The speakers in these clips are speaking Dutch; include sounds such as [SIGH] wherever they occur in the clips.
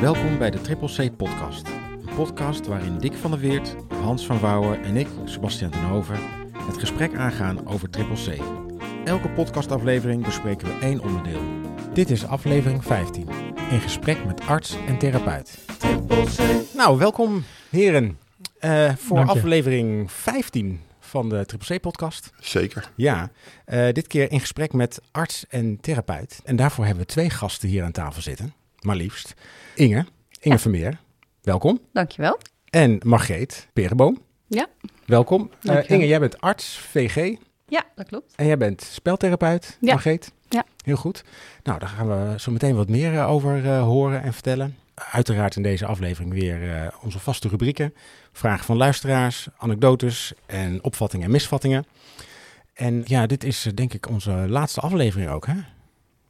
Welkom bij de Triple C Podcast. Een podcast waarin Dick van der Weert, Hans van Wouwen en ik, Sebastian ten Hoven, het gesprek aangaan over Triple C. Elke podcastaflevering bespreken we één onderdeel. Dit is aflevering 15. In gesprek met arts en therapeut. Nou, welkom heren eh, voor aflevering 15 van de Triple C podcast. Zeker. Ja, eh, dit keer in gesprek met arts en therapeut. En daarvoor hebben we twee gasten hier aan tafel zitten. Maar liefst Inge, Inge Vermeer, welkom. Dankjewel. En Margreet Perenboom. Ja. Welkom. Eh. Inge, jij bent arts, VG. Ja, dat klopt. En jij bent speltherapeut, Ja. Margreet? Ja. Heel goed. Nou, daar gaan we zo meteen wat meer eh, over eh, horen en vertellen. Uiteraard in deze aflevering weer eh, onze vaste rubrieken. Vragen van luisteraars, anekdotes en opvattingen en misvattingen. En ja, dit is denk ik onze laatste aflevering ook, hè?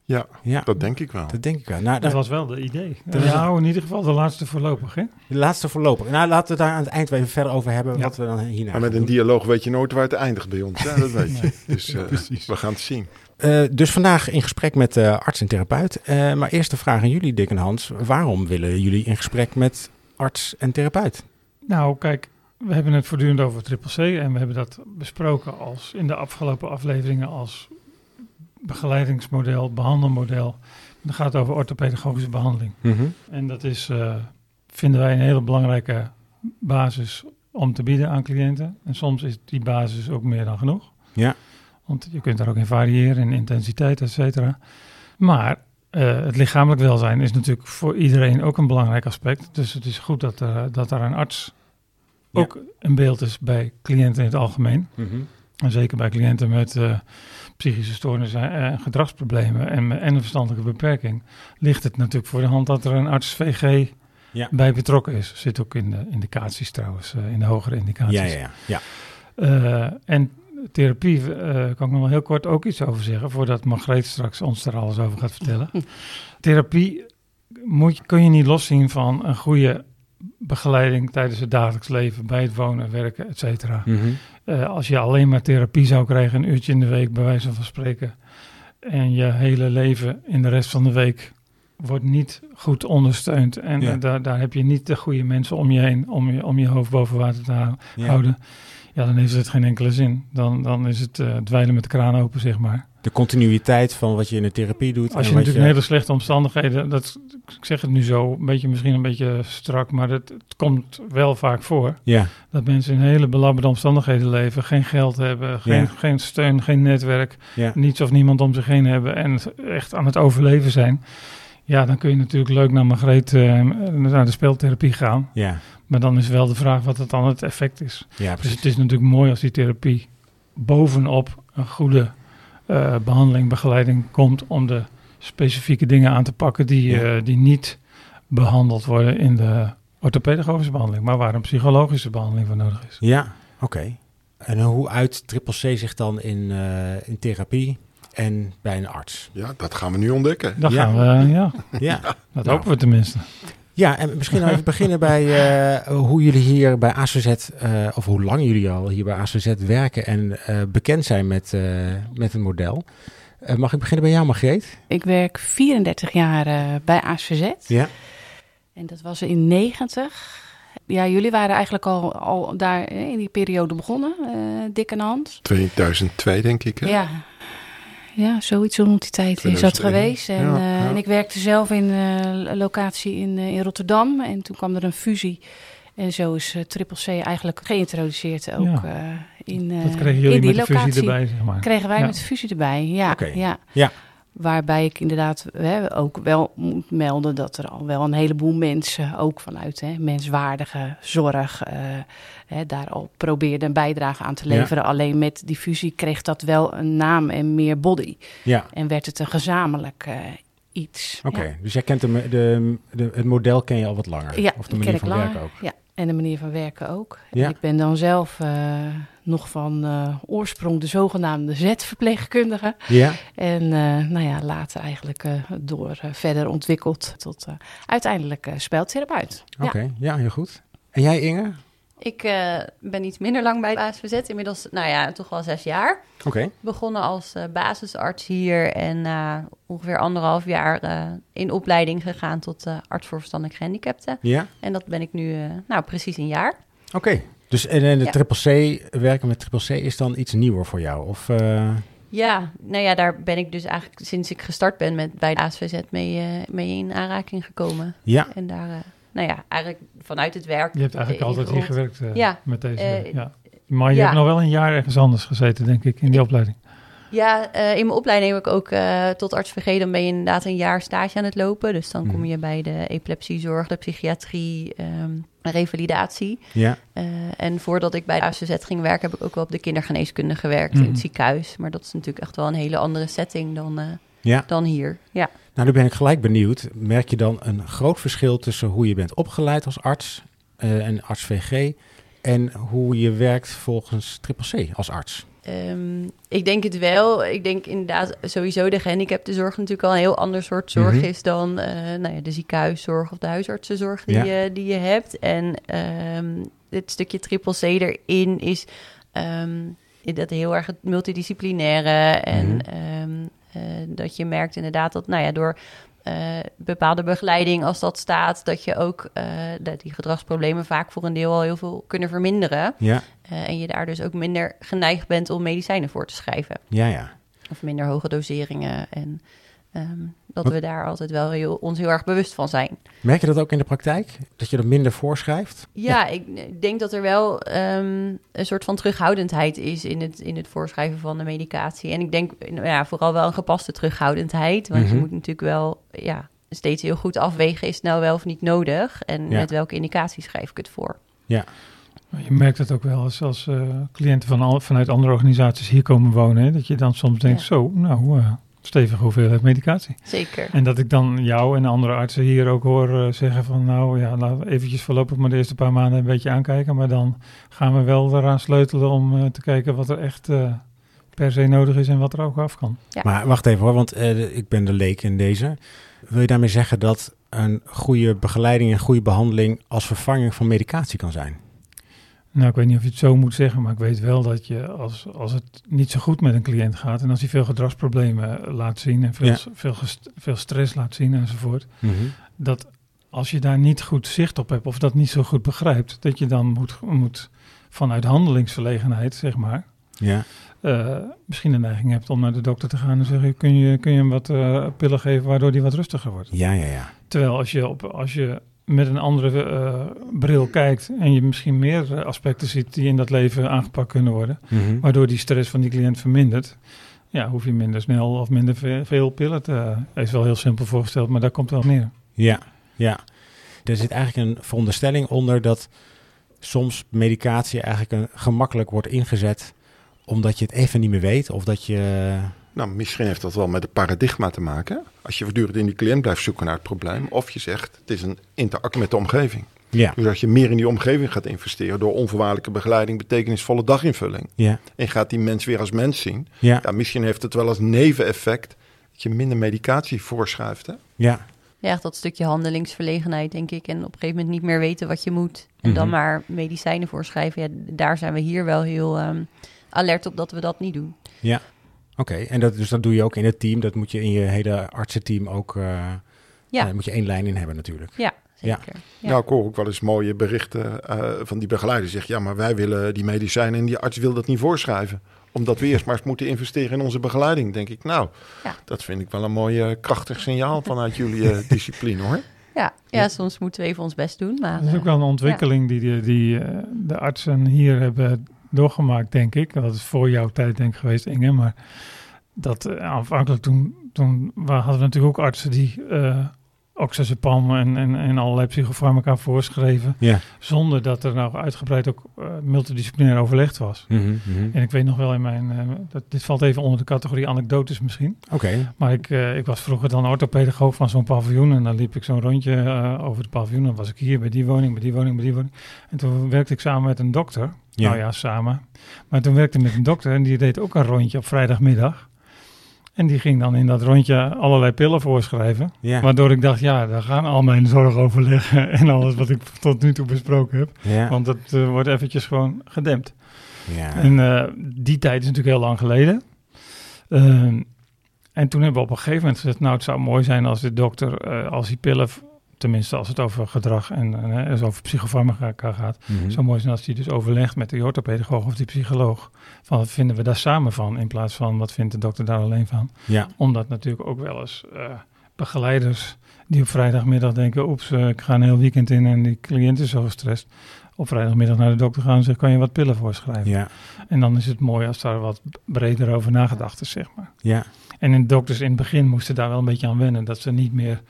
Ja, Ja, dat denk ik wel. dat denk ik wel. Nou, Dat was wel de idee. Nou, in ieder geval de laatste voorlopig, hè? de laatste voorlopig. Nou, laten we daar aan het eind even verder over hebben, Ja. wat we dan hierna Maar met een dialoog weet je nooit waar het eindigt bij ons. Ja, dat weet je. [LAUGHS] Dus eh, precies. we gaan het zien. Eh, dus vandaag in gesprek met eh, arts en therapeut. Eh, maar eerst de vraag aan jullie, Dick en Hans. Waarom willen jullie in gesprek met arts en therapeut? Nou, kijk, we hebben het voortdurend over triple C en we hebben dat besproken als in de afgelopen afleveringen als begeleidingsmodel, behandelmodel. Dan gaat over orthopedagogische behandeling. En dat is, eh, vinden wij een hele belangrijke basis om te bieden aan cliënten. En soms is die basis ook meer dan genoeg. Ja. Want je kunt daar ook in variëren, in intensiteit, et cetera. Maar eh, het lichamelijk welzijn is natuurlijk voor iedereen ook een belangrijk aspect. Dus het is goed dat, er dat daar een arts Ja. ook een beeld is bij cliënten in het algemeen. Mhm. En zeker bij cliënten met eh, psychische stoornissen en gedragsproblemen en, en een verstandelijke beperking, ligt het natuurlijk voor de hand dat er een arts VG Ja. bij betrokken is. Zit ook in de indicaties trouwens, eh, in de hogere indicaties. Ja, ja, ja. ja. Eh, en therapie eh, kan ik nog wel heel kort ook iets over zeggen, voordat Margreet straks ons daar alles over gaat vertellen. [LAUGHS] therapie moet, kun je niet loszien van een goede begeleiding tijdens het dagelijks leven, bij het wonen, werken, et cetera. Mhm. Eh, als je alleen maar therapie zou krijgen, een uurtje in de week, bij wijze van spreken, en je hele leven in de rest van de week wordt niet goed ondersteund. En Ja. daar, daar heb je niet de goede mensen om je heen om je, om je hoofd boven water te hou- Ja. Ja, dan heeft het geen enkele zin. Dan, dan is het eh, dweilen met de kraan open, zeg maar. De continuïteit van wat je in de therapie doet. Als je en natuurlijk in hele slechte omstandigheden, dat, ik zeg het nu zo, een beetje, misschien een beetje strak, maar het, het komt wel vaak voor. Ja, Dat mensen in hele belabberde omstandigheden leven, geen geld hebben, geen, Ja. geen steun, geen netwerk, ja. niets of niemand om zich heen hebben en echt aan het overleven zijn. Ja, dan kun je natuurlijk leuk naar Margreet, eh, naar de speeltherapie gaan. Ja, Maar dan is wel de vraag wat het dan het effect is. ja Dus het is natuurlijk mooi als die therapie bovenop een goede eh, behandeling, begeleiding komt om de specifieke dingen aan te pakken die, Ja. eh, die niet behandeld worden in de orthopedagogische behandeling, maar waar een psychologische behandeling voor nodig is. Ja, oké. En hoe uit triple C zich dan in, in therapie en bij een arts? Ja, dat gaan we nu ontdekken. Dan Ja. gaan we, ja, Ja, dat Nou. hopen we tenminste. ja en misschien nou even beginnen bij eh, hoe jullie hier bij ACZ, eh, of hoe lang jullie al hier bij ACZ werken en eh, bekend zijn met, eh, met het model. Eh, mag ik beginnen bij jou, Margreet? Ik werk 34 jaar eh, bij ASVZ. Ja. En dat was in 90. Ja, jullie waren eigenlijk al, al daar eh, in die periode begonnen, eh Dick en Hans. 2002 denk ik. Hè? Ja. Ja, zoiets rond die tijd is dat 2001. geweest. En, Ja, eh, ja. en ik werkte zelf in eh, een locatie in, eh, in Rotterdam. En toen kwam er een fusie. En zo is eh, Triple C eigenlijk geïntroduceerd ook Ja. eh, in, eh, Dat kregen in jullie die met de locatie. fusie erbij, zeg maar. Kregen wij Ja. met de fusie erbij, ja. Ja. Ja. Waarbij ik inderdaad hè, ook wel moet melden dat er al wel een heleboel mensen, ook vanuit hè, menswaardige zorg, eh, hè, daar al probeerden een bijdrage aan te Ja. leveren. Alleen met die fusie kreeg dat wel een naam en meer body. Ja, En werd het een gezamenlijk eh, iets. oké. Ja. Dus jij kent de, de, de, het model ken je al wat langer? Ja, of de manier van werken ook? Ja, en de manier van werken ook. Ja. Ik ben dan zelf eh, nog van eh, oorsprong de zogenaamde Z-verpleegkundige. Ja, En eh, nou ja, later eigenlijk door verder ontwikkeld tot uiteindelijk speeltherapeut. oké. Ja. heel goed. En jij Inge? Ik eh, ben iets minder lang bij ASVZ, inmiddels, nou ja, toch wel zes jaar. Oké. Begonnen als eh, basisarts hier en na ongeveer anderhalf jaar eh, in opleiding gegaan tot eh, arts voor verstandelijk gehandicapten. Ja? En dat ben ik nu, eh, nou precies een jaar. Oké. Dus en, en de Ja. triple C, werken met triple C is dan iets nieuwer voor jou? Of, eh, Ja, nou ja, daar ben ik dus eigenlijk sinds ik gestart ben met bij de ASVZ mee, eh, mee in aanraking gekomen. ja. En daar, eh, nou ja, eigenlijk vanuit het werk. Je hebt eigenlijk altijd hier gewerkt eh, Ja, met deze. eh, ja. Maar je ja. hebt nog wel een jaar ergens anders gezeten, denk ik, in die opleiding. Ja, eh, in mijn opleiding heb ik ook eh, tot arts VG, dan ben je inderdaad een jaar stage aan het lopen. Dus dan kom Mhm. je bij de epilepsiezorg, de psychiatrie, ehm, revalidatie. Ja. Eh, en voordat ik bij de ACZ ging werken, heb ik ook wel op de kindergeneeskunde gewerkt in Mhm. het ziekenhuis. Maar dat is natuurlijk echt wel een hele andere setting dan, eh, Ja. dan hier. Ja. Nou, nu ben ik gelijk benieuwd. Merk je dan een groot verschil tussen hoe je bent opgeleid als arts eh, en arts VG en hoe je werkt volgens triple C als arts? Ehm, ik denk het wel. Ik denk inderdaad sowieso de gehandicaptenzorg natuurlijk al een heel ander soort zorg Mhm. is dan eh, nou ja, de ziekenhuiszorg of de huisartsenzorg die, Ja. je, die je hebt. En ehm het stukje triple C erin is ehm, dat heel erg het multidisciplinaire en Mhm. Dat je merkt inderdaad dat nou ja, door eh, bepaalde begeleiding als dat staat, dat je ook eh, dat die gedragsproblemen vaak voor een deel al heel veel kunnen verminderen. Ja, Eh, en je daar dus ook minder geneigd bent om medicijnen voor te schrijven. ja, ja. Of minder hoge doseringen. En ehm, dat Wat- we daar altijd wel heel, ons heel erg bewust van zijn. Merk je dat ook in de praktijk? Dat je er minder voorschrijft? Ja, ik denk dat er wel ehm, een soort van terughoudendheid is in het, in het voorschrijven van de medicatie. En ik denk nou ja, vooral wel een gepaste terughoudendheid. Want Mhm. je moet natuurlijk wel ja, steeds heel goed afwegen, is het nou wel of niet nodig? En Ja. met welke indicatie schrijf ik het voor? Maar je merkt het ook wel als, als eh, cliënten van al, vanuit andere organisaties hier komen wonen. Hè, dat je dan soms denkt, Ja. zo, nou, eh stevige hoeveelheid medicatie. Zeker. En dat ik dan jou en de andere artsen hier ook hoor eh, zeggen van... nou ja, laten we eventjes voorlopig maar de eerste paar maanden een beetje aankijken. Maar dan gaan we wel eraan sleutelen om eh, te kijken wat er echt eh, per se nodig is en wat er ook af kan. Ja. Maar wacht even hoor, want ik ben de leek in deze. Wil je daarmee zeggen dat een goede begeleiding en goede behandeling als vervanging van medicatie kan zijn? Nou, ik weet niet of je het zo moet zeggen, maar ik weet wel dat je als, als het niet zo goed met een cliënt gaat... en als hij veel gedragsproblemen eh, laat zien en veel, Ja. veel, veel stress laat zien enzovoort... dat als je daar niet goed zicht op hebt of dat niet zo goed begrijpt, dat je dan moet, moet vanuit handelingsverlegenheid, zeg maar, Ja, eh, misschien de neiging hebt om naar de dokter te gaan en zeggen: kun je, kun je hem wat eh, pillen geven waardoor die wat rustiger wordt? ja, ja. ja. Terwijl als je, op, als je met een andere eh, bril kijkt en je misschien meer eh, aspecten ziet die in dat leven aangepakt kunnen worden, Mhm. waardoor die stress van die cliënt vermindert. Ja, hoef je minder snel of minder ve- veel pillen te... is wel heel simpel voorgesteld, maar daar komt wel op neer. Ja, ja. Er zit eigenlijk een veronderstelling onder dat soms medicatie eigenlijk een, gemakkelijk wordt ingezet omdat je het even niet meer weet of dat je... Nou, misschien heeft dat wel met het paradigma te maken. Als je voortdurend in die cliënt blijft zoeken naar het probleem. Of je zegt, het is een interactie met de omgeving. Ja, Dus als je meer in die omgeving gaat investeren door onvoorwaardelijke begeleiding, betekenisvolle daginvulling. ja, En gaat die mens weer als mens zien. ja, Ja, misschien heeft het wel als neveneffect dat je minder medicatie voorschrijft. Hè? ja. Ja, echt dat stukje handelingsverlegenheid, denk ik. En op een gegeven moment niet meer weten wat je moet. En dan Mhm. maar medicijnen voorschrijven. Ja, daar zijn we hier wel heel ehm, alert op dat we dat niet doen. Oké, en dat, dus dat doe je ook in het team. Dat moet je in je hele artsenteam ook... eh Ja. Daar moet je één lijn in hebben natuurlijk. Ja, zeker. Ja. Nou, ik hoor ook wel eens mooie berichten eh, van die begeleider. Zegt, ja, maar wij willen die medicijnen en die arts wil dat niet voorschrijven. Omdat we eerst maar eens moeten investeren in onze begeleiding. Denk ik, nou, Ja. dat vind ik wel een mooi eh, krachtig signaal vanuit jullie eh, [LAUGHS] discipline hoor. Ja, ja, soms moeten we even ons best doen. Maar, Dat is ook eh, wel een ontwikkeling die, die, die eh, de artsen hier hebben doorgemaakt, denk ik. Dat is voor jouw tijd denk ik geweest, Inge. Maar dat eh, aanvankelijk toen, toen hadden we natuurlijk ook artsen die eh oxazepam en, en, en allerlei psychofarmaca voorschreven. Ja. Zonder dat er nou uitgebreid ook eh, multidisciplinair overlegd was. Mhm, mhm. En ik weet nog wel in mijn, eh, dat, dit valt even onder de categorie anekdotes misschien. Oké, Maar ik, eh, ik was vroeger dan orthopedagoog van zo'n paviljoen. En dan liep ik zo'n rondje over het paviljoen. Dan was ik hier bij die woning, bij die woning, bij die woning. En toen werkte ik samen met een dokter. Ja. Nou ja, samen. Maar toen werkte ik met een dokter en die deed ook een rondje op vrijdagmiddag. En die ging dan in dat rondje allerlei pillen voorschrijven. Ja. Waardoor ik dacht, ja, daar gaan al mijn zorgoverleggen [LAUGHS] en alles wat ik tot nu toe besproken heb. Ja. Want dat eh, wordt eventjes gewoon gedempt. ja. En eh, die tijd is natuurlijk heel lang geleden. Ehm, en toen hebben we op een gegeven moment gezegd, nou, het zou mooi zijn als de dokter, eh, als die pillen, tenminste als het over gedrag en, en hè, als over psychofarmaca gaat, Mhm. zo mooi zijn als die dus overlegt met de orthopedagoog of die psycholoog. Van wat vinden we daar samen van, in plaats van wat vindt de dokter daar alleen van. Ja. Omdat natuurlijk ook wel eens eh, begeleiders die op vrijdagmiddag denken, oeps, eh, ik ga een heel weekend in en die cliënt is zo gestrest. Op vrijdagmiddag naar de dokter gaan en zeggen, kan je wat pillen voorschrijven? Ja. En dan is het mooi als daar wat breder over nagedacht is, zeg maar. Ja. En in dokters in het begin moesten daar wel een beetje aan wennen. Dat ze niet meer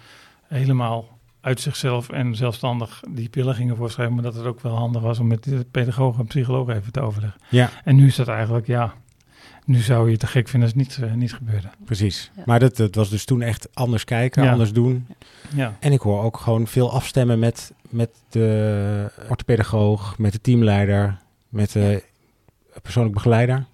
helemaal uit zichzelf en zelfstandig die pillen gingen voorschrijven. Maar dat het ook wel handig was om met de pedagoog en psycholoog even te overleggen. Ja. En nu is dat eigenlijk, ja, nu zou je het te gek vinden als het niet, eh, niet gebeurde. Precies. Ja. Maar dat, dat was dus toen echt anders kijken, Ja. anders doen. Ja, En ik hoor ook gewoon veel afstemmen met, met de orthopedagoog, met de teamleider, met de persoonlijk begeleider.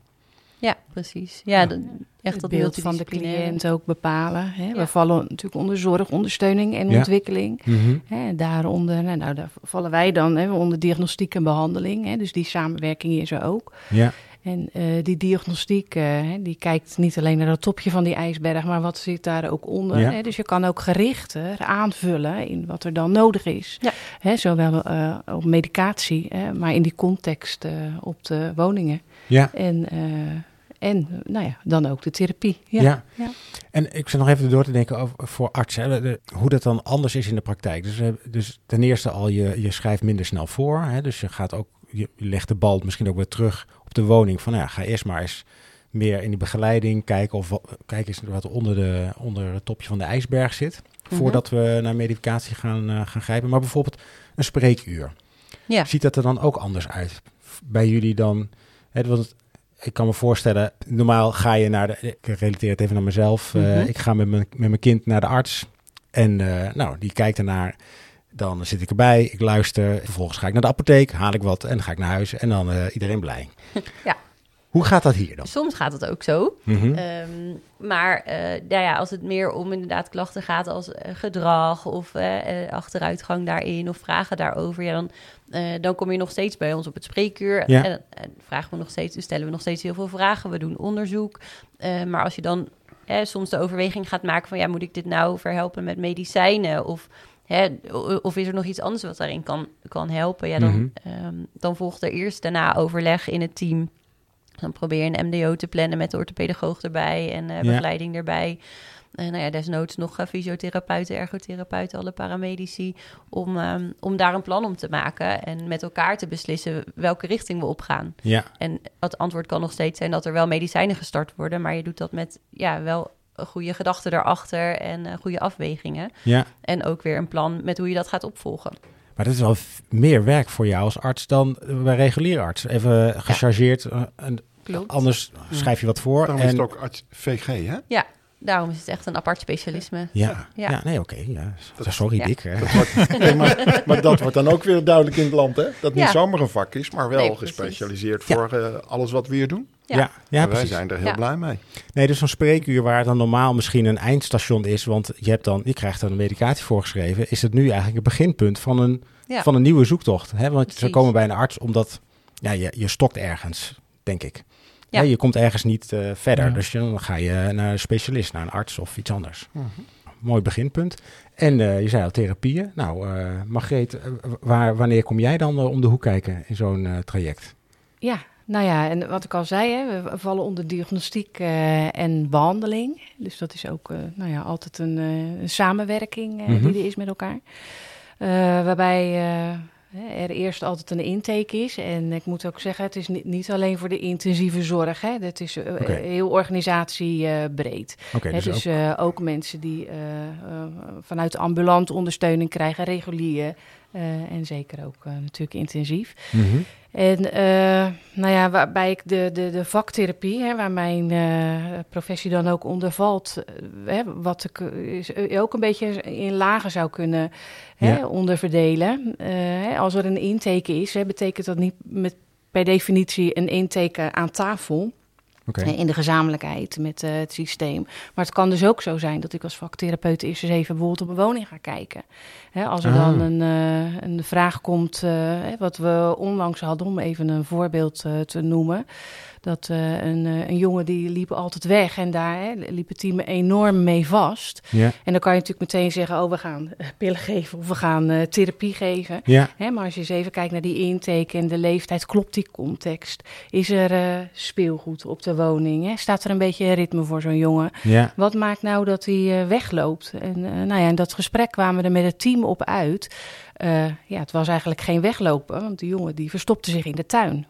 Ja, precies. Ja, de- echt het dat beeld van de cliënt ook bepalen. Hè? Ja. We vallen natuurlijk onder zorg, ondersteuning en Ja. ontwikkeling. Hè? Daaronder, nou, nou, daar vallen wij dan hè, onder diagnostiek en behandeling. Hè? Dus die samenwerking is er ook. Ja. En eh, die diagnostiek, eh, hè, die kijkt niet alleen naar het topje van die ijsberg, maar wat zit daar ook onder. Ja. Hè? Dus je kan ook gerichter aanvullen in wat er dan nodig is. Ja. Hè, zowel eh, op medicatie, hè, maar in die context eh, op de woningen. Ja. En, eh, en nou ja, dan ook de therapie. Ja. Ja. Ja. En ik zit nog even door te denken over voor artsen, hè, de- hoe dat dan anders is in de praktijk. Dus, dus ten eerste al, je, je schrijft minder snel voor. Hè, dus je gaat ook, je legt de bal misschien ook weer terug op de woning. Van nou ja, ga eerst maar eens meer in die begeleiding kijken of wat- kijk eens wat onder, de, onder het topje van de ijsberg zit. Voordat we naar medicatie gaan, eh, gaan grijpen. Maar bijvoorbeeld een spreekuur. Ja. Ziet dat er dan ook anders uit bij jullie dan? Hè, want het- ik kan me voorstellen, normaal ga je naar de. Ik relateer het even naar mezelf. eh, Mhm. ik ga met mijn, met mijn kind naar de arts. En eh, nou, die kijkt ernaar. Dan zit ik erbij, ik luister. Vervolgens ga ik naar de apotheek, haal ik wat en dan ga ik naar huis. En dan eh, iedereen blij. [LAUGHS] Ja. Hoe gaat dat hier dan? Soms gaat het ook zo. Mhm. Ehm, maar eh, nou ja, als het meer om inderdaad klachten gaat als eh, gedrag of eh, achteruitgang daarin of vragen daarover, ja, dan, dan kom je nog steeds bij ons op het spreekuur. Ja. En, en vragen we nog steeds, dus stellen we nog steeds heel veel vragen. We doen onderzoek. Maar als je dan soms de overweging gaat maken van ja, moet ik dit nou verhelpen met medicijnen? Of, hè, of is er nog iets anders wat daarin kan, kan helpen? Ja, dan, Mhm. ehm, dan volgt er eerst daarna overleg in het team. Dan probeer je een MDO te plannen met de orthopedagoog erbij en eh, Ja. begeleiding erbij. En nou ja, desnoods nog eh, fysiotherapeuten, ergotherapeuten, alle paramedici. Om, ehm, om daar een plan om te maken en met elkaar te beslissen welke richting we opgaan. Ja, En het antwoord kan nog steeds zijn dat er wel medicijnen gestart worden. Maar je doet dat met ja, wel een goede gedachten erachter en eh, goede afwegingen. ja. En ook weer een plan met hoe je dat gaat opvolgen. Maar dat is wel meer werk voor jou als arts dan bij reguliere arts. Even gechargeerd. eh, en Klopt. anders schrijf je wat voor. Daarom en, is het ook arts VG, hè? Daarom is het echt een apart specialisme. Ja, ja. Ja. nee, oké. ja. Sorry, Ja. Dick. Hè. Dat wordt, [LAUGHS] nee, maar, maar dat wordt dan ook weer duidelijk in het land, hè? Dat niet Ja. zomaar een vak is, maar wel Nee, gespecialiseerd Ja. voor eh, alles wat we hier doen. Ja, Ja. ja, wij precies. zijn er heel Ja. blij mee. Nee, dus zo'n spreekuur waar dan normaal misschien een eindstation is, want je, hebt dan, je krijgt dan een medicatie voorgeschreven, is het nu eigenlijk het beginpunt van een, Ja. van een nieuwe zoektocht. Hè? Want ze komen bij een arts omdat ja, je, je stokt ergens, denk ik. Ja. Je komt ergens niet eh, verder, Ja. dus dan ga je naar een specialist, naar een arts of iets anders. Mooi beginpunt. En eh, je zei al therapieën. Nou, eh Margreet, waar, wanneer kom jij dan om de hoek kijken in zo'n traject? Ja, nou ja, en wat ik al zei, hè, we vallen onder diagnostiek en behandeling. Dus dat is ook nou ja, altijd een, een samenwerking Mhm. die er is met elkaar. Waarbij er eerst altijd een intake is. En ik moet ook zeggen, het is niet, niet alleen voor de intensieve zorg. Hè. Het is eh, heel organisatiebreed. Oké, Hè, dus, dus ook, eh, ook mensen die eh, eh, vanuit ambulant ondersteuning krijgen, regulier. eh, en zeker ook eh, natuurlijk intensief. Mhm. En eh, nou ja, waarbij ik de, de, de vaktherapie, hè, waar mijn eh, professie dan ook onder valt, eh, hè, wat ik ook een beetje in lagen zou kunnen hè, Ja. onderverdelen. Hè, als er een intake is, hè, betekent dat niet met, per definitie een intake aan tafel. Oké. in de gezamenlijkheid met eh, het systeem. Maar het kan dus ook zo zijn dat ik als vaktherapeut eerst eens even bijvoorbeeld op een woning ga kijken. Hè, als er Ah. dan een, eh, een vraag komt, eh, wat we onlangs hadden, om even een voorbeeld eh, te noemen. Dat eh, een, eh, een jongen die liep altijd weg en daar hè, liep het team enorm mee vast. Ja. En dan kan je natuurlijk meteen zeggen, oh we gaan eh, pillen geven of we gaan therapie geven. Ja. Hè, maar als je eens even kijkt naar die intake en de leeftijd, klopt die context? Is er speelgoed op de woning? Hè? Staat er een beetje ritme voor zo'n jongen? Ja. Wat maakt nou dat hij wegloopt? En nou ja, in dat gesprek kwamen we er met het team op uit. Ja, het was eigenlijk geen weglopen, want die jongen die verstopte zich in de tuin.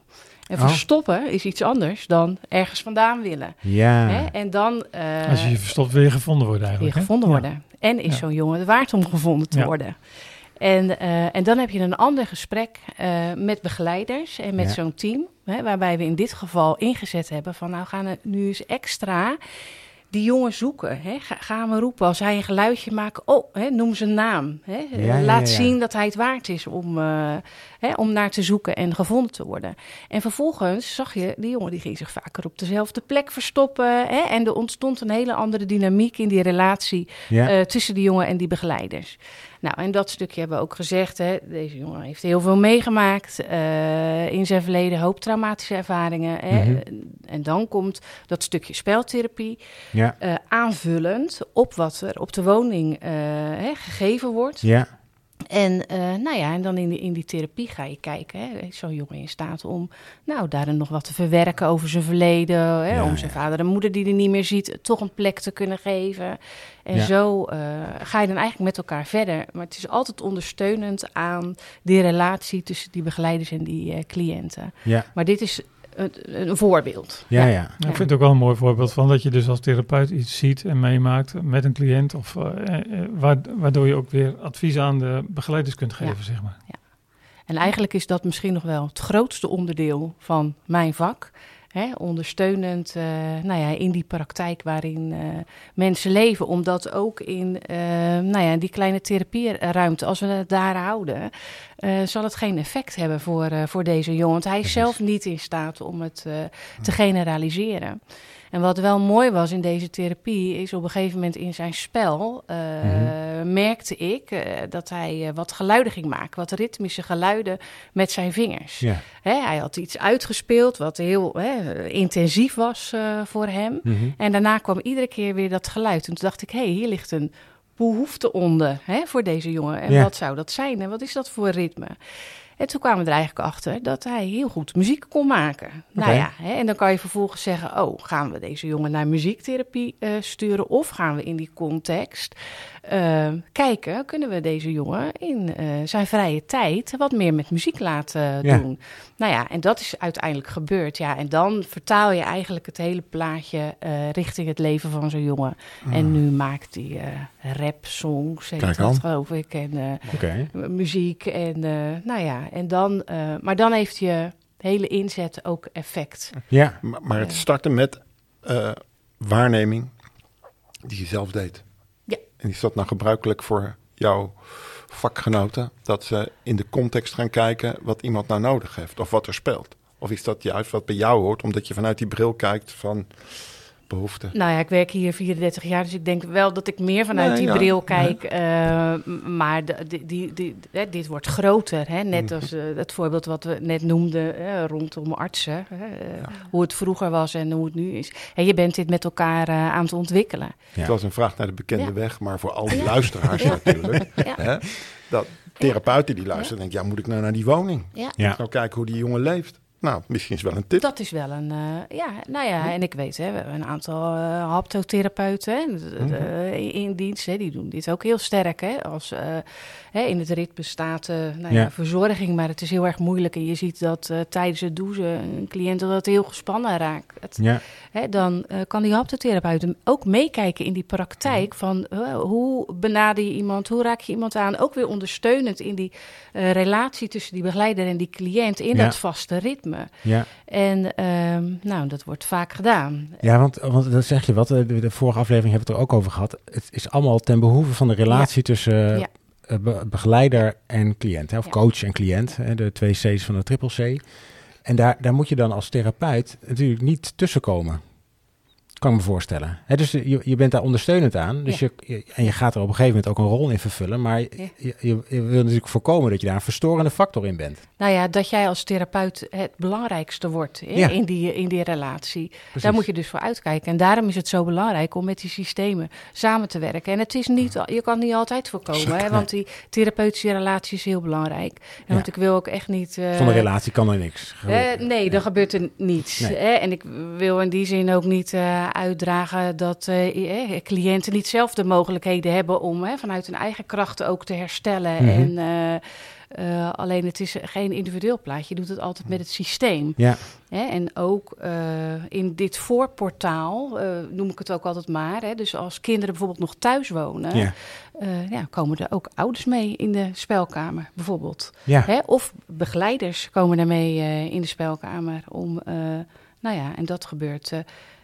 En Oh. verstoppen is iets anders dan ergens vandaan willen. Ja. Hè? En dan eh, Als je je verstopt, wil je gevonden worden eigenlijk. hè? gevonden worden. En is Ja. zo'n jongen het waard om gevonden te Ja. worden? En, eh, en dan heb je een ander gesprek eh, met begeleiders en met zo'n team. Hè, waarbij we in dit geval ingezet hebben van nou gaan we nu eens extra die jongen zoeken. Hè? Ga, gaan we roepen als hij een geluidje maakt. Oh, hè, noem zijn naam. Hè? Ja, Laat ja. zien dat hij het waard is om, eh, hè, om naar te zoeken en gevonden te worden. En vervolgens zag je, die jongen die ging zich vaker op dezelfde plek verstoppen. Hè? En er ontstond een hele andere dynamiek in die relatie eh, tussen die jongen en die begeleiders. Nou, en dat stukje hebben we ook gezegd. Hè, deze jongen heeft heel veel meegemaakt eh, in zijn verleden, hoop traumatische ervaringen. Hè, Mhm. En dan komt dat stukje speltherapie ja. eh, aanvullend op wat er op de woning eh, hè, gegeven wordt. Ja. En, eh, nou ja, en dan in, die in die therapie ga je kijken. Hè, is zo'n jongen in staat om nou, daarin nog wat te verwerken over zijn verleden. Hè, Ja, om zijn ja. vader en moeder die hij niet meer ziet, toch een plek te kunnen geven. En Ja. zo eh, ga je dan eigenlijk met elkaar verder. Maar het is altijd ondersteunend aan die relatie tussen die begeleiders en die eh, cliënten. Ja. Maar dit is een, een voorbeeld. Ja, ja. Ja, ik vind het ook wel een mooi voorbeeld van dat je dus als therapeut iets ziet en meemaakt met een cliënt. Of, eh, eh, wa- waardoor je ook weer advies aan de begeleiders kunt geven, Ja. zeg maar. En eigenlijk is dat misschien nog wel het grootste onderdeel van mijn vak. Hè, ondersteunend eh, nou ja, in die praktijk waarin eh, mensen leven. Omdat ook in eh, nou ja, die kleine therapieruimte, als we het daar houden, zal het geen effect hebben voor, voor deze jongen. Want hij is zelf niet in staat om het te generaliseren. En wat wel mooi was in deze therapie, is op een gegeven moment in zijn spel eh, merkte ik eh, dat hij eh, wat geluiden ging maken, wat ritmische geluiden met zijn vingers. Hè, hij had iets uitgespeeld wat heel hè, intensief was voor hem. Mhm. En daarna kwam iedere keer weer dat geluid. En toen dacht ik, hé, hey, hier ligt een behoefte onder hè, voor deze jongen. En wat zou dat zijn en wat is dat voor ritme? En toen kwamen we er eigenlijk achter dat hij heel goed muziek kon maken. Nou ja, hè, en dan kan je vervolgens zeggen: Oh, gaan we deze jongen naar muziektherapie eh, sturen? Of gaan we in die context eh, kijken, kunnen we deze jongen in eh, zijn vrije tijd wat meer met muziek laten Ja. doen? Nou ja, en dat is uiteindelijk gebeurd. Ja, en dan vertaal je eigenlijk het hele plaatje eh, richting het leven van zo'n jongen. En nu maakt hij eh rap-songs, heet Kijk dat, geloof ik. En eh, muziek en eh, nou ja, en dan, eh, maar dan heeft je hele inzet ook effect. Ja. Maar, maar het starten met eh, waarneming die je zelf deed. En is dat nou gebruikelijk voor jouw vakgenoten? Dat ze in de context gaan kijken wat iemand nou nodig heeft of wat er speelt? Of is dat juist wat bij jou hoort, omdat je vanuit die bril kijkt van behoeften? Nou ja, ik werk hier 34 jaar, dus ik denk wel dat ik meer vanuit Nee, die ja. bril kijk. eh, maar de, die, die, dit wordt groter, hè? net Mhm. als eh, het voorbeeld wat we net noemden hè, rondom artsen. Hè? eh, Hoe het vroeger was en hoe het nu is. En je bent dit met elkaar aan het ontwikkelen. Ja. Het was een vraag naar de bekende Ja. weg, maar voor al die Ja. luisteraars Ja. natuurlijk. Hè? Dat therapeuten die luisteren, denken, ja, moet ik nou naar die woning? Ja. Ja. Nou, kijken hoe die jongen leeft. Nou, misschien is wel een tip. Dat is wel een, eh, ja, nou ja, en ik weet, hè, we hebben een aantal eh haptotherapeuten hè, d- eh, in- in dienst. Hè, die doen dit ook heel sterk. Hè, als eh, hè, in het ritme staat eh, nou ja, Ja. verzorging, maar het is heel erg moeilijk. En je ziet dat eh, tijdens het douchen een cliënt dat het heel gespannen raakt. Ja. Hè, dan eh, kan die haptotherapeut hem ook meekijken in die praktijk van hoe benader je iemand, hoe raak je iemand aan. Ook weer ondersteunend in die eh, relatie tussen die begeleider en die cliënt in Ja. dat vaste ritme. Ja. En ehm, nou, dat wordt vaak gedaan. Ja, want, want dat zeg je wat. eh, De, de vorige aflevering hebben we het er ook over gehad. Het is allemaal ten behoeve van de relatie tussen Ja. eh, be- begeleider en cliënt. Hè, of Ja. coach en cliënt. Hè, de twee C's van de triple C. En daar, daar moet je dan als therapeut natuurlijk niet tussenkomen. Kan ik me voorstellen. Hè, dus je, je bent daar ondersteunend aan. Dus Ja. je, je- en je gaat er op een gegeven moment ook een rol in vervullen. Maar je, je, je wil natuurlijk voorkomen dat je daar een verstorende factor in bent. Nou ja, dat jij als therapeut het belangrijkste wordt Ja. in, die, in die relatie. Precies. Daar moet je dus voor uitkijken. En daarom is het zo belangrijk om met die systemen samen te werken. En het is niet, je kan het niet altijd voorkomen, hè, want die therapeutische relatie is heel belangrijk. En want ik wil ook echt niet. eh, Zonder relatie kan er niks. eh, nee, dan gebeurt er niets. Nee. Hè? En ik wil in die zin ook niet uitdragen dat eh, eh, cliënten niet zelf de mogelijkheden hebben om vanuit hun eigen krachten ook te herstellen. Mhm. En eh, eh, alleen het is geen individueel plaatje. Je doet het altijd met het systeem. Ja, Hè? En ook in dit voorportaal, noem ik het ook altijd maar. Hè? Dus als kinderen bijvoorbeeld nog thuis wonen, ja, ja, komen er ook ouders mee in de spelkamer bijvoorbeeld. ja. Hè? Of begeleiders komen daarmee in de spelkamer om, nou ja, en dat gebeurt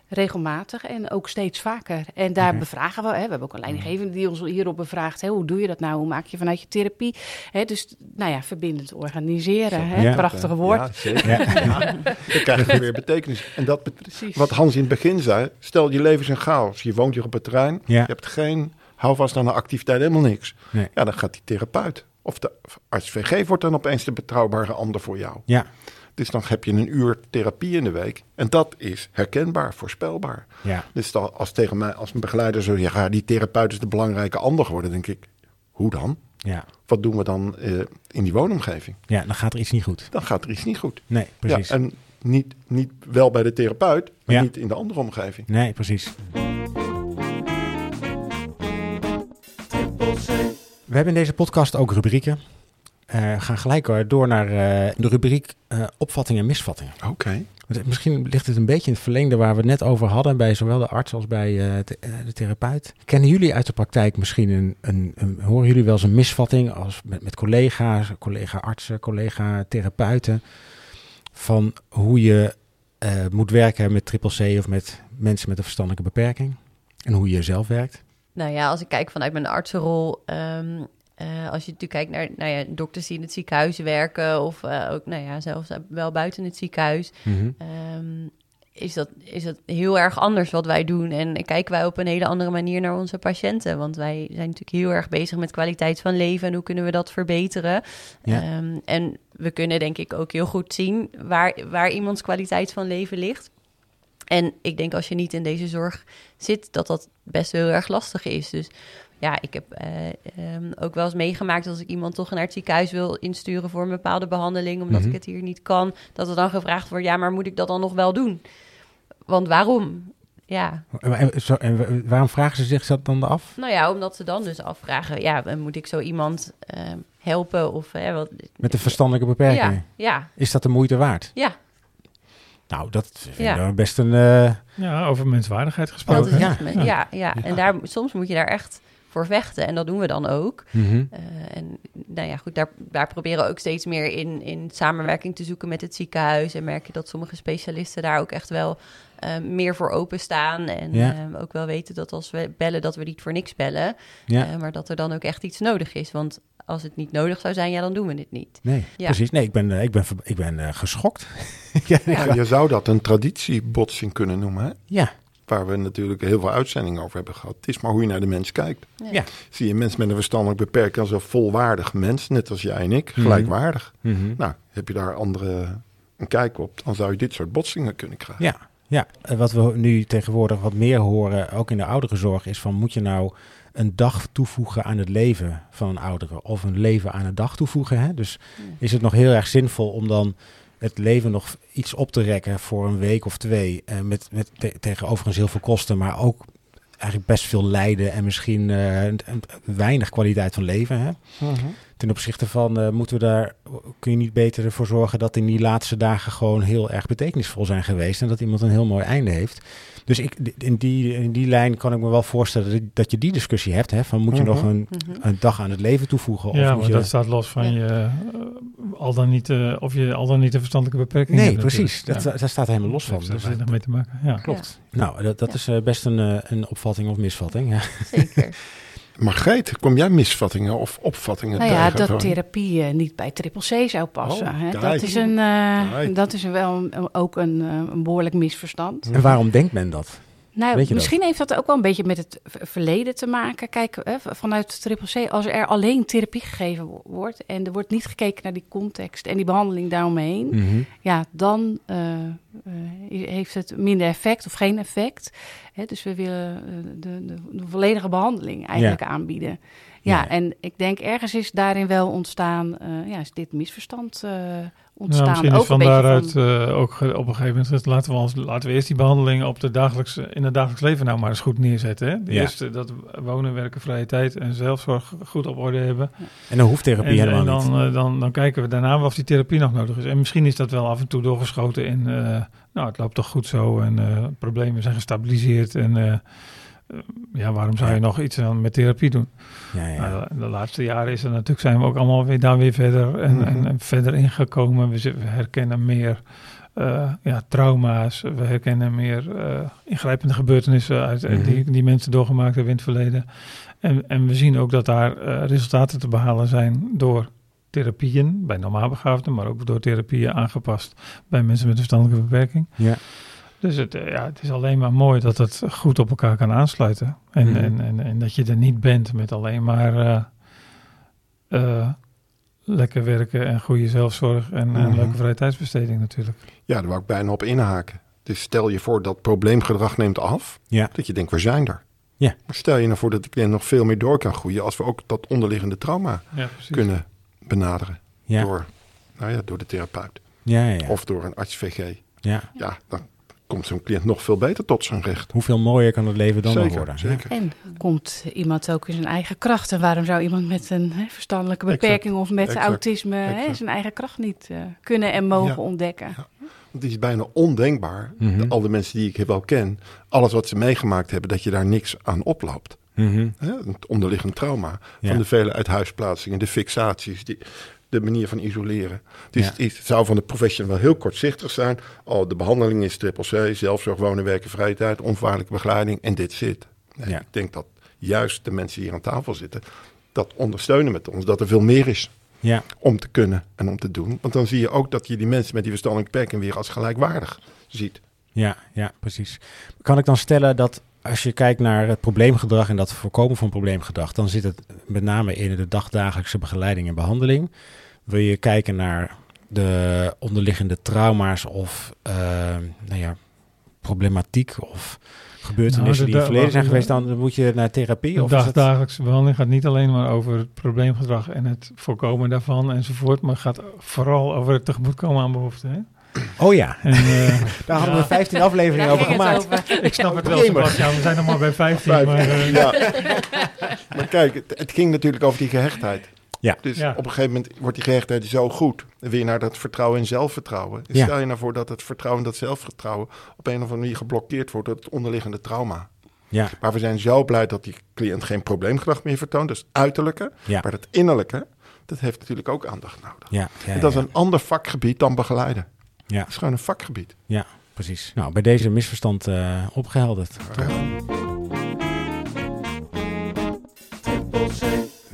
regelmatig en ook steeds vaker. En daar Oké. bevragen we, hè, we hebben ook een leidinggevende die ons hierop bevraagt, hè, hoe doe je dat nou, hoe maak je vanuit je therapie, hè, dus, nou ja, verbindend organiseren, hè, Ja. prachtige woord. Ja, zeker. Ja. [LAUGHS] Dan krijg je weer betekenis. En dat Precies. wat Hans in het begin zei, stel je leven is een chaos. Je woont hier op het terrein, Ja. je hebt geen houvast aan een activiteit, helemaal niks. Nee. Ja, dan gaat die therapeut of de arts VG wordt dan opeens de betrouwbare ander voor jou. Ja, Dus dan heb je een uur therapie in de week. En dat is herkenbaar, voorspelbaar. ja. Dus dan, als tegen mij, als een begeleider zo ja, die therapeut is de belangrijke ander geworden, denk ik, hoe dan? Ja. Wat doen we dan eh, in die woonomgeving? ja, dan gaat er iets niet goed. Dan gaat er iets niet goed. Nee, precies. Ja, en niet, niet wel bij de therapeut, maar Ja. niet in de andere omgeving. Nee, precies. We hebben in deze podcast ook rubrieken. Eh, we gaan gelijk door naar eh, de rubriek eh, opvattingen en misvattingen. Oké. Misschien ligt het een beetje in het verlengde waar we het net over hadden, bij zowel de arts als bij eh, de, de therapeut. Kennen jullie uit de praktijk misschien een, een, een- horen jullie wel eens een misvatting als met, met collega's, collega-artsen, collega-therapeuten, van hoe je eh, moet werken met triple C of met mensen met een verstandelijke beperking en hoe je zelf werkt? Nou ja, als ik kijk vanuit mijn artsenrol, ehm, eh, als je natuurlijk kijkt naar nou ja, dokters die in het ziekenhuis werken of eh, ook, nou ja, zelfs wel buiten het ziekenhuis, Mhm. ehm, is, dat, is dat heel erg anders wat wij doen. En kijken wij op een hele andere manier naar onze patiënten. Want wij zijn natuurlijk heel erg bezig met kwaliteit van leven en hoe kunnen we dat verbeteren. Ja. Ehm, en we kunnen denk ik ook heel goed zien waar, waar iemands kwaliteit van leven ligt. En ik denk als je niet in deze zorg zit, dat dat best heel erg lastig is. Dus ja, ik heb eh, ehm, ook wel eens meegemaakt als ik iemand toch naar het ziekenhuis wil insturen voor een bepaalde behandeling, omdat Mhm. ik het hier niet kan, dat er dan gevraagd wordt, ja, maar moet ik dat dan nog wel doen? Want waarom? Ja, En, en- zo- en waarom vragen ze zich dat dan af? nou ja, omdat ze dan dus afvragen, ja, moet ik zo iemand ehm, helpen of wat? Met een verstandelijke beperking? Ja, ja, Is dat de moeite waard? ja. Nou, dat vind Ja. ik best een... eh, Ja, over menswaardigheid Dat gesproken. is ja. me- ja, ja. En daar, soms moet je daar echt voor vechten. En dat doen we dan ook. mhm. Eh, en nou ja, goed, daar, daar proberen we ook steeds meer in, in samenwerking te zoeken met het ziekenhuis. En merk je dat sommige specialisten daar ook echt wel eh, meer voor openstaan. En Ja. eh, ook wel weten dat als we bellen, dat we niet voor niks bellen. Ja. Maar dat er dan ook echt iets nodig is. Want als het niet nodig zou zijn, ja, dan doen we het niet. Nee, Ja. precies. Nee, ik ben, ik ben, ik ben eh, geschokt. [LAUGHS] ja, Ja, je zou dat een traditiebotsing kunnen noemen, hè? ja, waar we natuurlijk heel veel uitzendingen over hebben gehad. Het is maar hoe je naar de mens kijkt. Ja. Zie je een mens met een verstandelijk beperking als een volwaardig mens, net als jij en ik, Mhm. gelijkwaardig. Mhm. Nou, heb je daar andere een kijk op, dan zou je dit soort botsingen kunnen krijgen. ja. Ja, en wat we nu tegenwoordig wat meer horen, ook in de ouderenzorg, is van moet je nou een dag toevoegen aan het leven van een oudere of een leven aan een dag toevoegen? Hè? Dus is het nog heel erg zinvol om dan het leven nog iets op te rekken voor een week of twee, eh, met, met te- tegen heel veel kosten, maar ook eigenlijk best veel lijden en misschien een- weinig kwaliteit van leven. Hè? Ten opzichte van eh, moeten we daar, kun je niet beter ervoor zorgen dat in die laatste dagen gewoon heel erg betekenisvol zijn geweest en dat iemand een heel mooi einde heeft. Dus ik, in, die, in die lijn kan ik me wel voorstellen dat- dat je die discussie hebt. Hè, van moet je nog Mhm. een, Mhm. een dag aan het leven toevoegen? Of Ja, moet maar je... dat staat los van Ja. je eh, al dan niet, eh, of je al dan niet een verstandelijke beperking Nee, hebt. precies. Dat, daar staat helemaal los van. Dat heeft Dus, er weinig mee te maken. Ja. klopt. Nou, dat, dat Ja. is best een, een opvatting of misvatting. Ja. Zeker. [LAUGHS] Margreet, kom jij misvattingen of opvattingen Nou ja, tegen? dat van- therapie eh, niet bij triple C zou passen. Oh, hè. Dat is, een, eh, dat is wel een- ook een, eh, een behoorlijk misverstand. En waarom denkt men dat? Nou, misschien heeft dat ook wel een beetje met het verleden te maken. Kijk, vanuit Triple C, als er alleen therapie gegeven wo- wordt en er wordt niet gekeken naar die context en die behandeling daaromheen, Mhm. ja, dan eh, eh, heeft het minder effect of geen effect. Hè, dus we willen eh, de, de, de volledige behandeling eigenlijk aanbieden. Ja, en ik denk ergens is daarin wel ontstaan, eh, ja, is dit misverstand eh, ontstaan. Nou, misschien is ook van een beetje daaruit van- eh, ook op een gegeven moment laten we, ons, laten we eerst die behandelingen op de dagelijks, in het dagelijks leven nou maar eens goed neerzetten. Hè? De Ja. eerste, dat wonen, werken, vrije tijd en zelfzorg goed op orde hebben. En dan hoeft therapie En, helemaal en niet. dan, dan, dan kijken we daarna of die therapie nog nodig is. En misschien is dat wel af en toe doorgeschoten in, eh, nou het loopt toch goed zo en eh, problemen zijn gestabiliseerd. En ja, waarom zou je nog iets aan met therapie doen? Ja, ja. Nou, de laatste jaren is er natuurlijk zijn we ook allemaal weer daar weer verder en, Mhm. en verder ingekomen. We, herkennen meer eh, ja, trauma's, we herkennen meer eh, ingrijpende gebeurtenissen uit, eh, Mhm. die, die mensen doorgemaakt hebben in het verleden. En, en we zien ook dat daar resultaten te behalen zijn door therapieën bij normaalbegaafden, maar ook door therapieën aangepast bij mensen met een verstandelijke beperking. Ja. Dus het, eh, ja, het is alleen maar mooi dat het goed op elkaar kan aansluiten. En, Mhm. en, en, en dat je er niet bent met alleen maar eh, eh, lekker werken en goede zelfzorg en, en Mhm. leuke vrije tijdsbesteding natuurlijk. Ja, daar wou ik bijna op inhaken. Dus stel je voor dat probleemgedrag neemt af. Ja. Dat je denkt, we zijn er. Ja. Maar stel je nou voor dat de cliënt nog veel meer door kan groeien... als we ook dat onderliggende trauma Ja, kunnen benaderen. Ja. Door, nou ja, door de therapeut. Ja, ja, ja. Of door een arts-VG. ja. Ja, dan komt zo'n cliënt nog veel beter tot zijn recht. Hoeveel mooier kan het leven dan nog zeker, worden? zeker. En komt iemand ook in zijn eigen kracht? En waarom zou iemand met een hè, verstandelijke Exact, beperking of met exact, autisme hè, zijn eigen kracht niet eh, kunnen en mogen Ja. ontdekken? Want het is bijna ondenkbaar, Mhm. de- al de mensen die ik wel ken... alles wat ze meegemaakt hebben, dat je daar niks aan oploopt. Mhm. Hè? Het onderliggend trauma Ja. van de vele uithuisplaatsingen, de fixaties, die, de manier van isoleren. Dus Ja. het, is- het zou van de profession wel heel kortzichtig zijn. Oh, de behandeling is triple C, zelfzorg, wonen, werken, vrije tijd, onvoorwaardelijke begeleiding en dit zit. Nee, Ja. Ik denk dat juist de mensen die hier aan tafel zitten, dat ondersteunen met ons, dat er veel meer is Ja. om te kunnen en om te doen. Want dan zie je ook dat je die mensen met die verstandelijke beperking weer als gelijkwaardig ziet. Ja, ja, precies. Kan ik dan stellen dat als je kijkt naar het probleemgedrag en dat voorkomen van probleemgedrag, dan zit het met name in de dagdagelijkse begeleiding en behandeling. Wil je kijken naar de onderliggende trauma's of eh, nou ja, problematiek of gebeurtenissen Nou, de die in het verleden zijn geweest, dan moet je naar therapie? De Of is dat- dagdagelijkse behandeling gaat niet alleen maar over het probleemgedrag en het voorkomen daarvan enzovoort, maar gaat vooral over het tegemoetkomen aan behoeften. Hè? Oh ja, En, eh, [LAUGHS] daar hadden we Ja. 15 afleveringen over gemaakt. over. ik snap het wel. Sebastian, we zijn nog maar bij 15, Vijf. maar eh, Ja. [LAUGHS] maar kijk, het, het ging natuurlijk over die gehechtheid. Ja. Dus Ja. op een gegeven moment wordt die gehechtheid zo goed. En weer naar dat vertrouwen en zelfvertrouwen. Ja. Stel je nou voor dat het vertrouwen en dat zelfvertrouwen op een of andere manier geblokkeerd wordt door het onderliggende trauma. Ja, Maar we zijn zo blij dat die cliënt geen probleemgedrag meer vertoont. Dus uiterlijke. ja, Maar dat innerlijke, dat heeft natuurlijk ook aandacht nodig. ja, ja, en dat is ja. een ander vakgebied dan begeleiden. Ja. Het is gewoon een vakgebied. precies. Nou, bij deze misverstand eh, opgehelderd.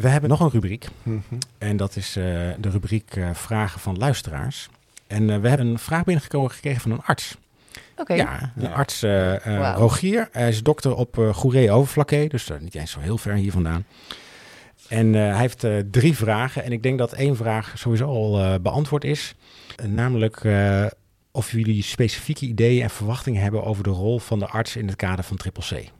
We hebben nog een rubriek. Mhm. En dat is eh, de rubriek eh, Vragen van luisteraars. En eh, we hebben een vraag binnengekomen gekregen van een arts. Oké. Ja, de Ja. arts. Rogier. Hij is dokter op eh Goeree dus niet eens zo heel ver hier vandaan. En eh, hij heeft eh, drie vragen. En ik denk dat één vraag sowieso al eh, beantwoord is. Namelijk eh, of jullie specifieke ideeën en verwachtingen hebben over de rol van de arts in het kader van Triple C.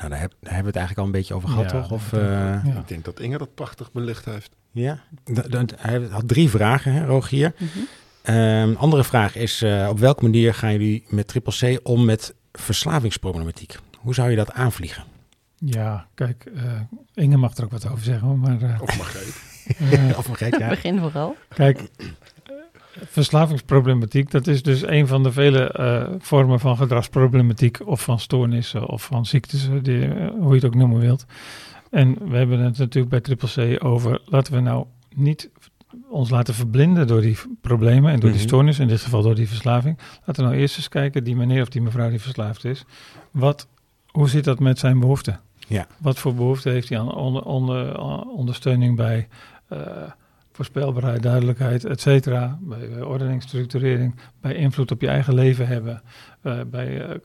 Nou, daar, heb- daar hebben we het eigenlijk al een beetje over gehad, Ja, toch? Of, eh, ja. Ik denk dat Inge dat prachtig belicht heeft. ja, hij had drie vragen, hè, Rogier. Mhm. Ehm, andere vraag is, eh, op welke manier gaan jullie met Triple C om met verslavingsproblematiek? Hoe zou je dat aanvliegen? ja, kijk, eh, Inge mag er ook wat over zeggen, maar eh, Of Margreet. eh, [LAUGHS] Of vergeet, ja. Begin vooral. Kijk, verslavingsproblematiek, dat is dus een van de vele eh, vormen van gedragsproblematiek of van stoornissen of van ziektes, eh, die, eh, hoe je het ook noemen wilt. En we hebben het natuurlijk bij Triple C over, laten we nou niet ons laten verblinden door die problemen en door die Mhm. stoornis, in dit geval door die verslaving. Laten we nou eerst eens kijken, die meneer of die mevrouw die verslaafd is, wat, hoe zit dat met zijn behoeften? Ja. Wat voor behoefte heeft hij aan onder, onder, ondersteuning bij voorspelbaarheid, duidelijkheid, et cetera. Bij, bij ordening, structurering, bij invloed op je eigen leven hebben. eh, bij eh,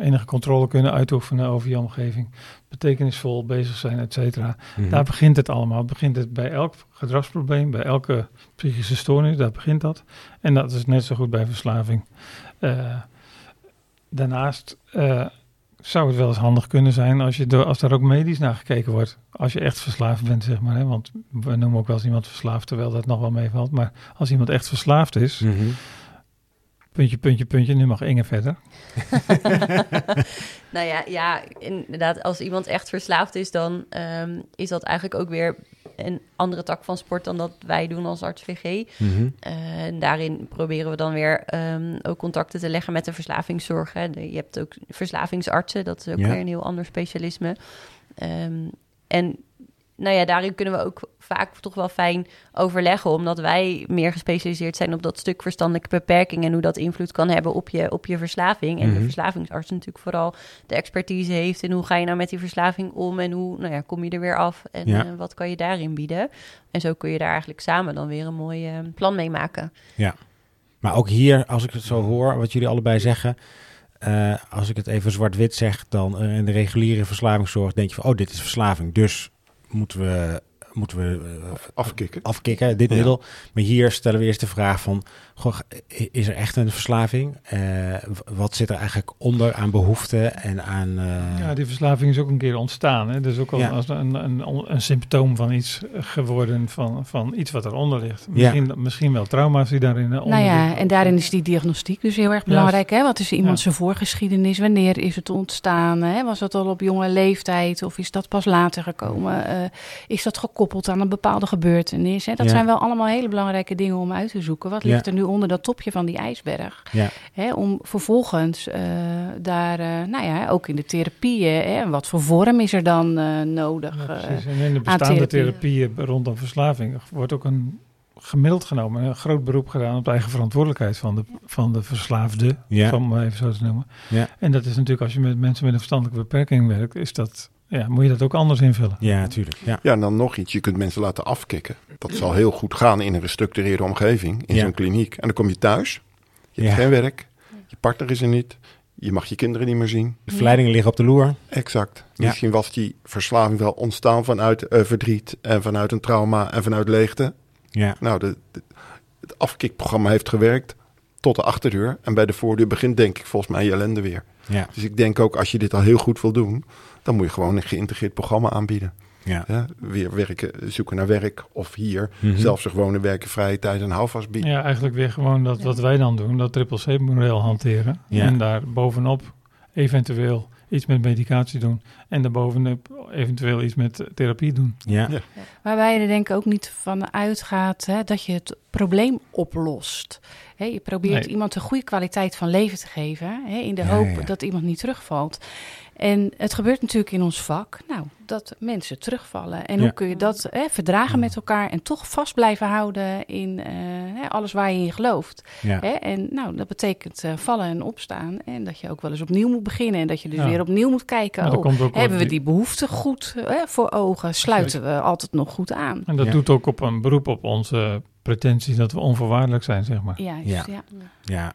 enige controle kunnen uitoefenen over je omgeving. Betekenisvol bezig zijn, et cetera. Mhm. Daar begint het allemaal. Het begint het bij elk gedragsprobleem, bij elke psychische stoornis, daar begint dat. En dat is net zo goed bij verslaving. Eh, daarnaast zou het wel eens handig kunnen zijn als, je door, als daar ook medisch naar gekeken wordt. Als je echt verslaafd bent, zeg maar. Hè? Want we noemen ook wel eens iemand verslaafd, terwijl dat nog wel meevalt. Maar als iemand echt verslaafd is, Mhm. puntje, puntje, puntje, nu mag Inge verder. [LAUGHS] Nou ja, ja, inderdaad, als iemand echt verslaafd is, dan ehm, is dat eigenlijk ook weer een andere tak van sport dan dat wij doen als arts VG. Mhm. En daarin proberen we dan weer ehm, ook contacten te leggen met de verslavingszorg. Hè. De- je hebt ook verslavingsartsen, dat is ook Ja. weer een heel ander specialisme. Ehm, en nou ja, daarin kunnen we ook vaak toch wel fijn overleggen, omdat wij meer gespecialiseerd zijn op dat stuk verstandelijke beperking en hoe dat invloed kan hebben op je, op je verslaving. En Mhm. de verslavingsarts natuurlijk vooral de expertise heeft in hoe ga je nou met die verslaving om en hoe nou ja, kom je er weer af en Ja. eh, wat kan je daarin bieden. En zo kun je daar eigenlijk samen dan weer een mooi eh, plan mee maken. Maar ook hier, als ik het zo hoor, wat jullie allebei zeggen. eh, als ik het even zwart-wit zeg, dan in de reguliere verslavingszorg denk je van, oh, dit is verslaving. Dus moeten we, moeten we eh, Afkicken. afkicken, dit middel. Maar hier stellen we eerst de vraag van, goh, is er echt een verslaving? Eh, wat zit er eigenlijk onder aan behoeften en aan... eh, Ja, die verslaving is ook een keer ontstaan. Hè? Dus ook al Ja. als een, een, een symptoom van iets geworden, van, van iets wat eronder ligt. Misschien, misschien wel trauma's die daarin eh, onder Nou ja, liggen. en daarin is die diagnostiek dus heel erg belangrijk. Hè? Wat is iemand Ja. zijn voorgeschiedenis? Wanneer is het ontstaan? Hè? Was dat al op jonge leeftijd of is dat pas later gekomen? Eh, is dat gekoppeld aan een bepaalde gebeurtenis? Hè? Dat Ja. zijn wel allemaal hele belangrijke dingen om uit te zoeken. Wat Ja. ligt er nu onder dat topje van die ijsberg? Ja. Hè? Om vervolgens eh, daar, eh, nou ja, ook in de therapieën, hè? wat voor vorm is er dan eh, nodig? Ja, precies. En in de bestaande therapie. therapieën rondom verslaving wordt ook een gemiddeld genomen een groot beroep gedaan op de eigen verantwoordelijkheid van de, van de verslaafde, Ja. om maar even zo te noemen. Ja. En dat is natuurlijk als je met mensen met een verstandelijke beperking werkt, is dat, ja, moet je dat ook anders invullen. ja, natuurlijk. Ja. Ja, en dan nog iets. Je kunt mensen laten afkicken. Dat zal heel goed gaan in een gestructureerde omgeving, in Ja. zo'n kliniek. En dan kom je thuis. Je hebt Ja. geen werk. Je partner is er niet. Je mag je kinderen niet meer zien. De verleidingen liggen op de loer. Exact. Ja. Misschien was die verslaving wel ontstaan vanuit eh, verdriet en vanuit een trauma en vanuit leegte. Ja. Nou, de, de- het afkikprogramma heeft gewerkt tot de achterdeur. En bij de voordeur begint denk ik volgens mij je ellende weer. Ja. Dus ik denk ook als je dit al heel goed wil doen, dan moet je gewoon een geïntegreerd programma aanbieden. Ja. Ja, weer werken, zoeken naar werk of hier Mhm. zelfs wonen, werken, vrije tijd en houvast bieden. Ja, eigenlijk weer gewoon dat wat wij dan doen, dat triple C-model hanteren. Ja. En daar bovenop eventueel iets met medicatie doen. En daarbovenop eventueel iets met therapie doen. Ja. Ja. Waarbij je er denk ik ook niet van uitgaat hè, dat je het probleem oplost. Hè, je probeert Nee. iemand een goede kwaliteit van leven te geven, hè, in de Ja, hoop ja. dat iemand niet terugvalt. En het gebeurt natuurlijk in ons vak, nou, dat mensen terugvallen. En Ja. hoe kun je dat hè, verdragen met elkaar en toch vast blijven houden in eh, hè, alles waar je in gelooft. Ja. Hè? En nou, dat betekent eh, vallen en opstaan. En dat je ook wel eens opnieuw moet beginnen. En dat je dus Ja. weer opnieuw moet kijken. Oh, komt ook hebben we die behoefte goed hè, voor ogen? Sluiten we altijd nog goed aan? En dat Ja. doet ook op een beroep op onze pretentie dat we onvoorwaardelijk zijn, zeg maar. Juist, Ja. ja. Ja.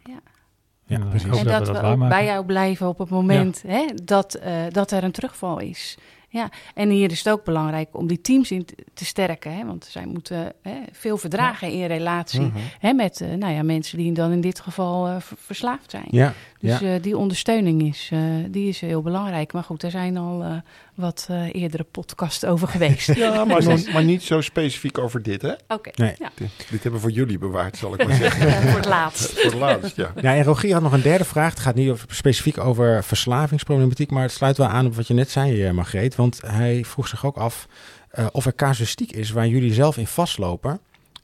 Ja. Ja, En, dat dat we dat ook bij jou blijven op het moment hè, dat, eh, dat er een terugval is. Ja, en hier is het ook belangrijk om die teams in te- te sterken. Hè, want zij moeten hè, veel verdragen in relatie Mhm. hè, met eh, nou ja, mensen die dan in dit geval eh, ver- verslaafd zijn. Ja. Dus Ja. eh, die ondersteuning is, eh, die is heel belangrijk. Maar goed, er zijn al eh, wat eh, eerdere podcasts over geweest. Ja, maar, [LAUGHS] zo- maar niet zo specifiek over dit, hè? Oké, Nee. ja. Dit, dit hebben we voor jullie bewaard, zal ik maar [LAUGHS] zeggen. voor het laatst. [LAUGHS] voor het laatst, ja. Ja, en Rogier had nog een derde vraag. Het gaat niet specifiek over verslavingsproblematiek, maar het sluit wel aan op wat je net zei, eh, Margreet. Want hij vroeg zich ook af eh, of er casuïstiek is waar jullie zelf in vastlopen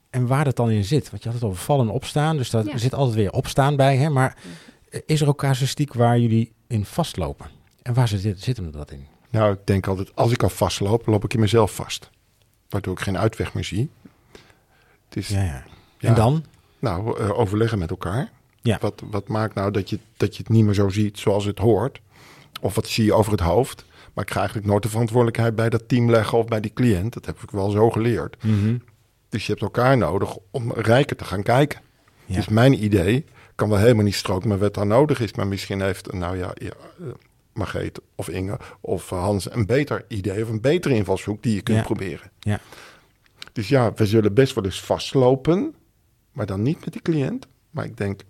en waar dat dan in zit. Want je had het over vallen en opstaan, dus daar Ja. zit altijd weer opstaan bij. Hè? Maar eh, is er ook casuïstiek waar jullie in vastlopen? En waar zit, zit hem dat in? Nou, ik denk altijd, als ik al vastloop, loop ik in mezelf vast. Waardoor ik geen uitweg meer zie. Het is, Ja, ja. ja, En dan? Nou, eh, overleggen met elkaar. Ja. Wat, wat maakt nou dat je, dat je het niet meer zo ziet zoals het hoort? Of wat zie je over het hoofd? Maar ik ga eigenlijk nooit de verantwoordelijkheid bij dat team leggen of bij die cliënt. Dat heb ik wel zo geleerd. Mhm. Dus je hebt elkaar nodig om rijker te gaan kijken. Ja. Dus mijn idee kan wel helemaal niet stroken met wat daar nodig is. Maar misschien heeft, nou ja, ja eh, Margreet of Inge of Hans een beter idee of een betere invalshoek die je kunt Ja. proberen. Ja. Dus ja, we zullen best wel eens vastlopen, maar dan niet met die cliënt. Maar ik denk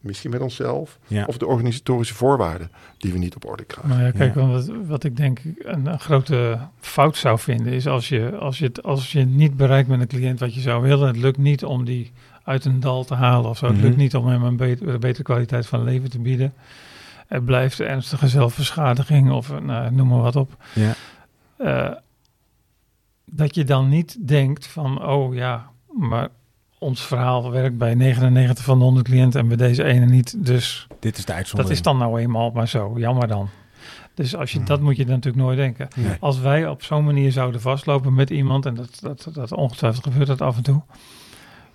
misschien met onszelf Ja. of de organisatorische voorwaarden die we niet op orde krijgen. Nou ja, kijk, Ja. wat, wat ik denk een, een grote fout zou vinden is als je, als, je het, als je niet bereikt met een cliënt wat je zou willen, het lukt niet om die uit een dal te halen of zo. Het Mhm. lukt niet om hem een beter, betere kwaliteit van leven te bieden. Er blijft ernstige zelfbeschadiging of nou, noem maar wat op. Ja. Eh, dat je dan niet denkt van, oh ja, maar ons verhaal werkt bij 99 van de 100 cliënten en bij deze ene niet. Dus Dit is de dat uitzondering. is dan nou eenmaal maar zo, jammer dan. Dus als je, Hmm. dat moet je natuurlijk nooit denken. Nee. Als wij op zo'n manier zouden vastlopen met iemand, en dat, dat, dat ongetwijfeld gebeurt dat af en toe,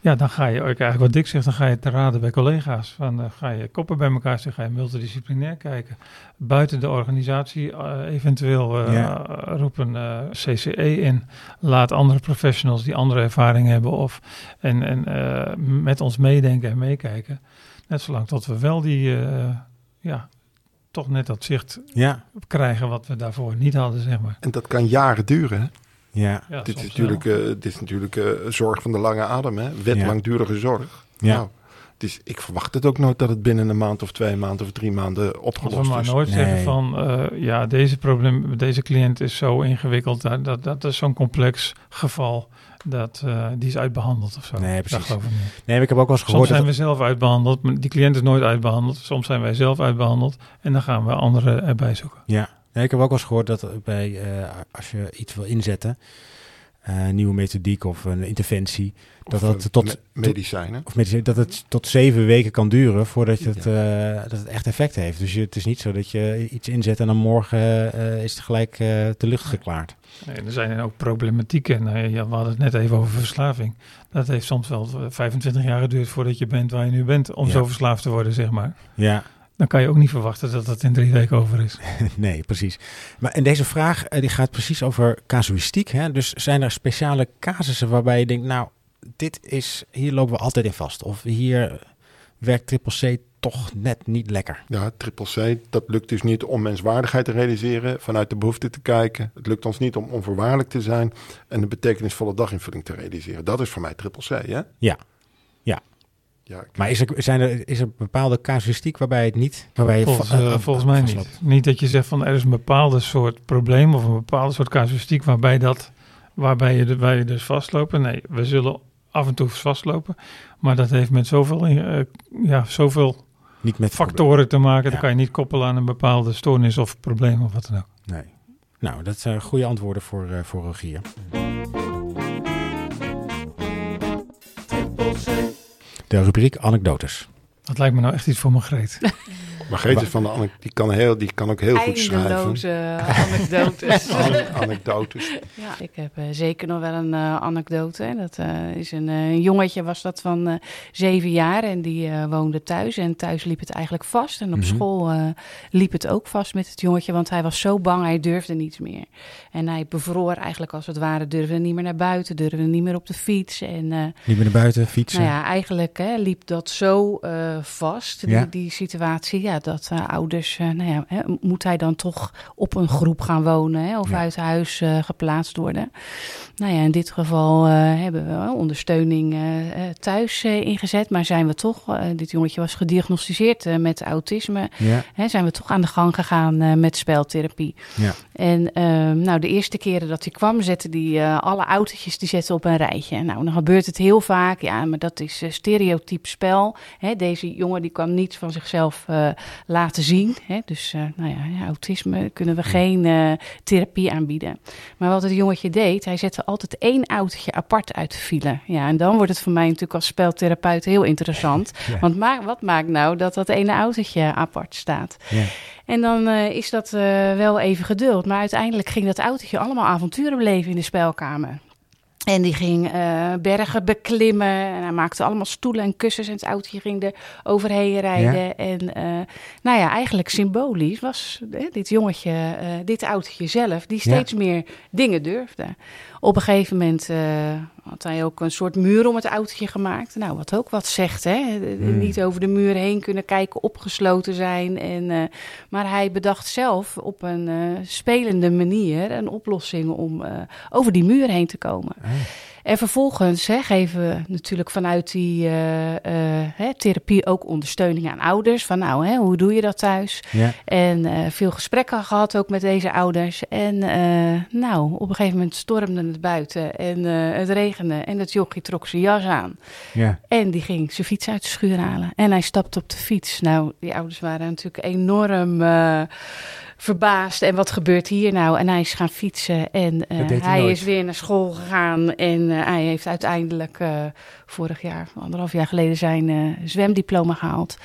ja, dan ga je, ook eigenlijk wat Dick zegt, dan ga je te raden bij collega's. Dan eh, ga je koppen bij elkaar zetten, ga je multidisciplinair kijken. Buiten de organisatie eh, eventueel eh, Ja. roepen eh, CCE in. Laat andere professionals die andere ervaring hebben of en, en eh, met ons meedenken en meekijken. Net zolang tot we wel die, eh, ja, toch net dat zicht Ja, krijgen wat we daarvoor niet hadden, zeg maar. En dat kan jaren duren. Hè? Ja, Ja, dit, is soms natuurlijk, eh, dit is natuurlijk eh, zorg van de lange adem. Hè? Wet Ja. langdurige zorg. ja. Nou, dus ik verwacht het ook nooit dat het binnen een maand of twee maanden of drie maanden opgelost we maar is. nooit Nee. zeggen van, eh, ja, deze, probleem, deze cliënt is zo ingewikkeld, dat, dat, dat is zo'n complex geval, dat eh, die is uitbehandeld of zo. Nee, precies. geloof ik niet. Nee, maar ik heb ook wel eens Soms gehoord zijn dat... we zelf uitbehandeld, maar die cliënt is nooit uitbehandeld. Soms zijn wij zelf uitbehandeld en dan gaan we anderen erbij zoeken. Ja, nee, ik heb ook wel eens gehoord dat bij, eh, als je iets wil inzetten, eh, een nieuwe methodiek of een interventie, dat Of, dat eh, tot, me- medicijnen. of medicijn, dat het tot zeven weken kan duren voordat je het, eh, dat het echt effect heeft. Dus je, het is niet zo dat je iets inzet en dan morgen eh, is het gelijk eh de lucht geklaard. Nee, er zijn ook problematieken. Nou, ja, we hadden het net even over verslaving. Dat heeft soms wel 25 jaar geduurd voordat je bent waar je nu bent, om Ja. zo verslaafd te worden, zeg maar. Ja, Dan kan je ook niet verwachten dat dat in drie weken over is. [LAUGHS] nee, precies. Maar en deze vraag eh, die gaat precies over casuïstiek. Hè? Dus zijn er speciale casussen waarbij je denkt, nou, dit is, hier lopen we altijd in vast. Of hier werkt triple C toch net niet lekker. Ja, triple C, dat lukt dus niet om menswaardigheid te realiseren, vanuit de behoefte te kijken. Het lukt ons niet om onvoorwaardelijk te zijn en een betekenisvolle daginvulling te realiseren. Dat is voor mij triple C, hè? Ja. Ja. Ja, Maar is er, zijn er, is er bepaalde casuïstiek waarbij het niet... Waarbij je Volgens, va- eh, eh, volgens mij niet. Niet dat je zegt van er is een bepaalde soort probleem of een bepaalde soort casuïstiek waarbij, dat, waarbij je, de, waar je dus vastlopen. Nee, we zullen af en toe vastlopen. Maar dat heeft met zoveel, eh, ja, zoveel Niet met factoren te maken. Ja. Dat kan je niet koppelen aan een bepaalde stoornis of probleem of wat dan ook. Nee. Nou, dat zijn goede antwoorden voor, eh, voor Rogier. De rubriek anekdotes. Dat lijkt me nou echt iets voor Margreet. Margreet [LAUGHS] is van de anek- die kan, heel, die kan ook heel goed schrijven. Eindeloze anekdotes. [LAUGHS] An- anekdotes. Ja, ik heb eh, zeker nog wel een eh, anekdote. Dat eh, is een eh, jongetje, was dat van eh, zeven jaar en die eh, woonde thuis. En thuis liep het eigenlijk vast. En op Mhm. school eh, liep het ook vast met het jongetje, want hij was zo bang, hij durfde niets meer. En hij bevroor eigenlijk als het ware, durfde niet meer naar buiten, durfde niet meer op de fiets. En eh, Niet meer naar buiten, fietsen. nou ja, eigenlijk hè, liep dat zo eh, vast, die, Ja. die situatie, ja, dat eh, ouders, eh, nou ja, hè, moet hij dan toch op een groep gaan wonen hè, of Ja. uit huis eh, geplaatst worden? Nou ja, in dit geval hebben we ondersteuning thuis ingezet, maar zijn we toch, dit jongetje was gediagnosticeerd met autisme, Ja, hè, zijn we toch aan de gang gegaan met speltherapie. ja. En ehm, nou, de eerste keren dat hij kwam, zette hij eh, alle autootjes die zetten op een rijtje. Nou, dan gebeurt het heel vaak. Ja, maar dat is stereotyp spel. Hè, deze jongen die kan niets van zichzelf laten zien. Hè, dus, eh, nou ja, ja, autisme kunnen we geen eh, therapie aanbieden. Maar wat het jongetje deed, hij zette altijd één autootje apart uit de file. Ja, en dan wordt het voor mij natuurlijk als speltherapeut heel interessant. [LAUGHS] Ja. Want ma wat maakt nou dat dat ene autootje apart staat? ja. En dan eh, is dat wel even geduld. Maar uiteindelijk ging dat autootje allemaal avonturen beleven in de spelkamer. En die ging eh, bergen beklimmen. En hij maakte allemaal stoelen en kussens. En het autootje ging er overheen rijden. En eh, nou ja, eigenlijk symbolisch was eh, dit jongetje, dit autootje zelf, die steeds meer dingen durfde. Op een gegeven moment eh, had hij ook een soort muur om het autootje gemaakt. Nou, wat ook wat zegt, hè. Hmm. Niet over de muur heen kunnen kijken, opgesloten zijn. En, eh, maar hij bedacht zelf op een eh, spelende manier een oplossing om over die muur heen te komen. Ah. En vervolgens hè, geven we natuurlijk vanuit die eh, eh, hè, therapie ook ondersteuning aan ouders. Van nou, hè, hoe doe je dat thuis? Ja. En eh, veel gesprekken gehad ook met deze ouders. En nou, op een gegeven moment stormde het buiten en het regende. En het jochie trok zijn jas aan. Ja. En die ging zijn fiets uit de schuur halen. En hij stapte op de fiets. Nou, die ouders waren natuurlijk enorm verbaasd. En wat gebeurt hier nou? En hij is gaan fietsen. En eh, hij hij is weer naar school gegaan. En eh, hij heeft uiteindelijk eh, vorig jaar, anderhalf jaar geleden, zijn zwemdiploma gehaald.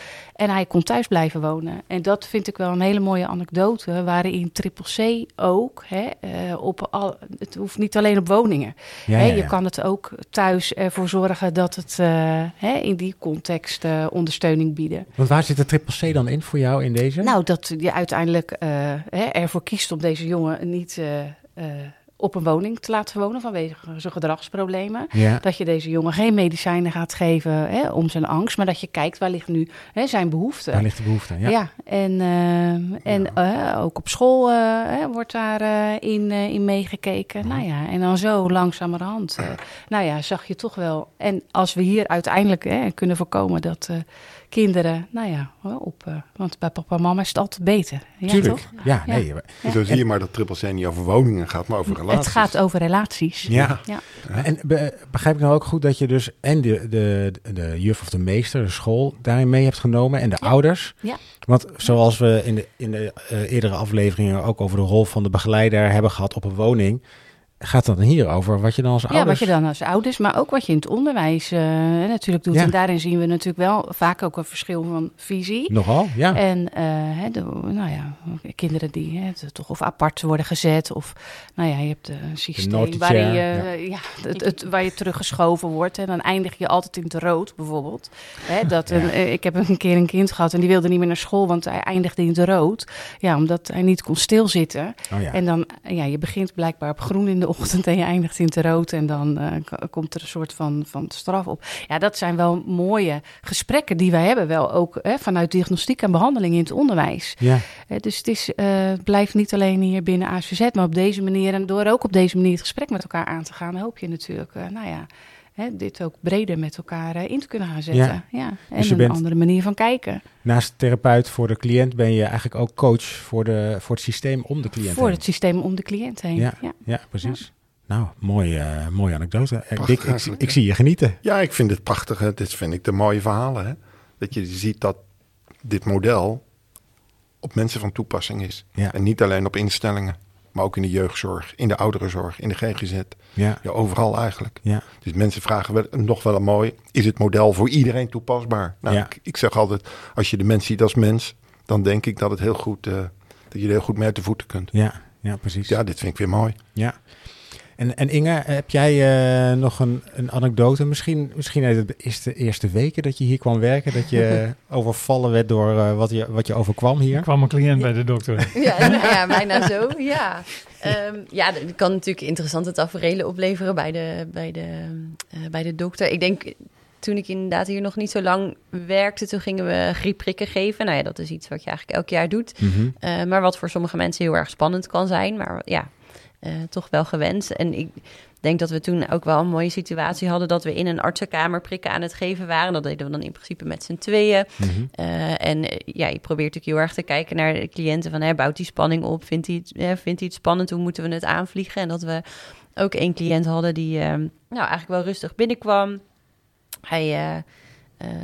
En hij kon thuis blijven wonen. En dat vind ik wel een hele mooie anekdote. Waarin Triple C ook, hè, eh, op al, het hoeft niet alleen op woningen. Ja, Hè, ja, je kan het ook thuis ervoor zorgen dat het eh, hè, in die context eh, ondersteuning bieden. Want waar zit de triple C dan in voor jou in deze? Nou, dat je uiteindelijk hè, ervoor kiest om deze jongen niet op een woning te laten wonen vanwege zijn gedragsproblemen. ja. Dat je deze jongen geen medicijnen gaat geven hè, om zijn angst, maar dat je kijkt waar ligt nu hè, zijn behoefte. Waar ligt de behoefte? Ja. Ja, en, eh, en eh, ook op school eh, wordt daarin in, eh, in meegekeken. Nou ja, en dan zo langzamerhand, nou ja, zag je toch wel. En als we hier uiteindelijk hè, kunnen voorkomen dat kinderen, nou ja, op, eh, want bij papa en mama is het altijd beter. Ja, Tuurlijk. toch? Ja, Ja. nee. maar- Zo zie je maar dat Triple C niet over woningen gaat, maar over relaties. Het gaat over relaties. Ja. Ja. En be- begrijp ik nou ook goed dat je dus en de, de, de juf of de meester, de school, daarin mee hebt genomen en de ouders? Ja. Want zoals we in de, in de eh, eerdere afleveringen ook over de rol van de begeleider hebben gehad op een woning, gaat dan hier over wat je dan als Ja, ouders... wat je dan als ouders, maar ook wat je in het onderwijs eh, natuurlijk doet. Ja. En daarin zien we natuurlijk wel vaak ook een verschil van visie. Nogal, ja. En hè, de, nou ja, kinderen die t- toch of apart worden gezet. Of nou ja, je hebt eh, een systeem chair, je, ja. ja. het, het, waar je teruggeschoven wordt. En dan eindig je altijd in het rood, bijvoorbeeld. Hè, dat een, Ja. ik heb een keer een kind gehad en die wilde niet meer naar school, want hij eindigde in het rood. Ja, omdat hij niet kon stilzitten. Oh ja. En dan, ja, je begint blijkbaar op groen in de ochtend en je eindigt in het rood. En dan eh, komt er een soort van, van straf op. Ja, dat zijn wel mooie gesprekken die wij hebben. Wel ook hè, vanuit diagnostiek en behandeling in het onderwijs. ja. Eh, dus het is, eh, blijft niet alleen hier binnen ASVZ, maar op deze manier. En door ook op deze manier het gesprek met elkaar aan te gaan, hoop je natuurlijk, nou ja, hè, dit ook breder met elkaar eh, in te kunnen gaan zetten. Ja. En Dus je een bent- andere manier van kijken. Naast therapeut voor de cliënt ben je eigenlijk ook coach voor, de, voor het systeem om de cliënt Voor heen. het systeem om de cliënt heen. Ja. ja. Ja, precies. Nou, mooi, eh, mooie anekdote. Eh, Prachtig ik, ik zie je genieten. Ja, ik vind het prachtige. Dit vind ik de mooie verhalen. Hè? Dat je ziet dat dit model op mensen van toepassing is. Ja. En niet alleen op instellingen, maar ook in de jeugdzorg, in de ouderenzorg, in de GGZ. Ja, Ja, overal eigenlijk. ja. Dus mensen vragen wel, nog wel een mooi, is het model voor iedereen toepasbaar? Nou, Ja. ik, ik zeg altijd, als je de mens ziet als mens, dan denk ik dat, het heel goed, eh, dat je er heel goed mee uit de voeten kunt. Ja, ja, precies. Ja, dit vind ik weer mooi. Ja. En, en Inge, heb jij eh, nog een, een anekdote? Misschien, misschien uit de eerste, eerste weken dat je hier kwam werken, dat je [LAUGHS] overvallen werd door eh, wat, je, wat je overkwam Er hier? kwam een cliënt bij de dokter. [LAUGHS] Ja, nou ja, bijna zo, ja. Ehm, ja, dat kan natuurlijk interessante tafereelen opleveren bij de, bij, de, eh, bij de dokter. Ik denk, toen ik inderdaad hier nog niet zo lang werkte, toen gingen we griepprikken geven. Nou ja, dat is iets wat je eigenlijk elk jaar doet. Mhm. Eh, maar wat voor sommige mensen heel erg spannend kan zijn. Maar ja, eh, toch wel gewenst. En ik denk dat we toen ook wel een mooie situatie hadden... dat we in een artsenkamer prikken aan het geven waren. Dat deden we dan in principe met z'n tweeën. Mhm. Eh, en eh, ja, je probeert natuurlijk heel erg te kijken naar de cliënten... van hè, bouwt die spanning op? Vindt hij, het, vindt hij het spannend? Hoe moeten we het aanvliegen? En dat we ook één cliënt hadden die nou, eigenlijk wel rustig binnenkwam. Hij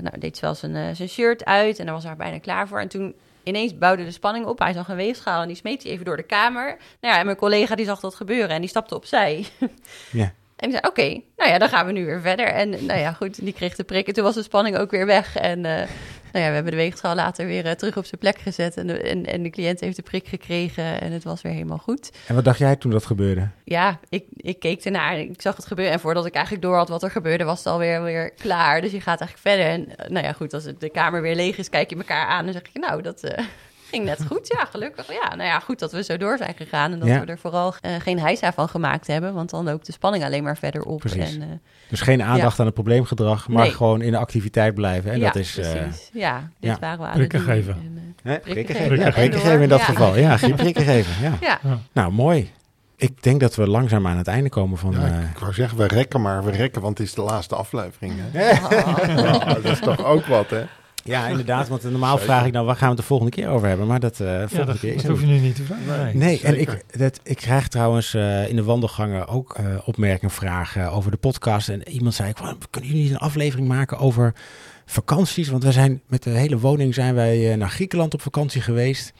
nou, deed wel zijn, eh, zijn shirt uit en daar was hij bijna klaar voor. En toen ineens bouwde de spanning op. Hij zag een weegschaal en die smeet hij even door de kamer. Nou ja, en mijn collega die zag dat gebeuren en die stapte opzij. [LAUGHS] Ja. En die zei, oké, nou ja, dan gaan we nu weer verder. En nou ja, goed, die kreeg de prik. En toen was de spanning ook weer weg. En eh, nou ja, we hebben de weegschaal later weer eh, terug op zijn plek gezet. En de, en, en de cliënt heeft de prik gekregen en het was weer helemaal goed. En wat dacht jij toen dat gebeurde? Ja, ik, ik keek ernaar, ik zag het gebeuren. En voordat ik eigenlijk door had wat er gebeurde, was het alweer weer klaar. Dus je gaat eigenlijk verder. En nou ja, goed, als het- de kamer weer leeg is, kijk je elkaar aan en zeg je, nou, dat, eh, ging net goed, ja, gelukkig. Ja, nou ja, goed dat we zo door zijn gegaan en dat Ja. we er vooral eh, geen heisa van gemaakt hebben, want dan loopt de spanning alleen maar verder op. Precies. En, eh, Dus geen aandacht aan het probleemgedrag, maar Nee. gewoon in de activiteit blijven. En ja, dat is... eh, precies. ja, dit ja. waren we aan het Prikken doen. geven. En, hè, Prikken prikken geven. Prikken in dat Ja. geval. Ja, geen [LAUGHS] prikken geven. Ja. ja, Nou, mooi. Ik denk dat we langzaam aan het einde komen van... Ja, eh, ik wou zeggen, we rekken maar, we rekken, want het is de laatste aflevering. Hè? Oh. [LAUGHS] Dat is toch ook wat, hè? Ja, [LAUGHS] inderdaad. Want normaal vraag ik dan, waar gaan we het de volgende keer over hebben? Maar dat eh Ja, volgende dat, keer is dat hoef je nu niet te vragen. Nee. Nee, en ik, dat, ik krijg trouwens eh, in de wandelgangen ook eh, opmerkingen, vragen over de podcast. En iemand zei, "Wa- kunnen jullie niet een aflevering maken over vakanties? Want we zijn met de hele woning zijn wij eh, naar Griekenland op vakantie geweest.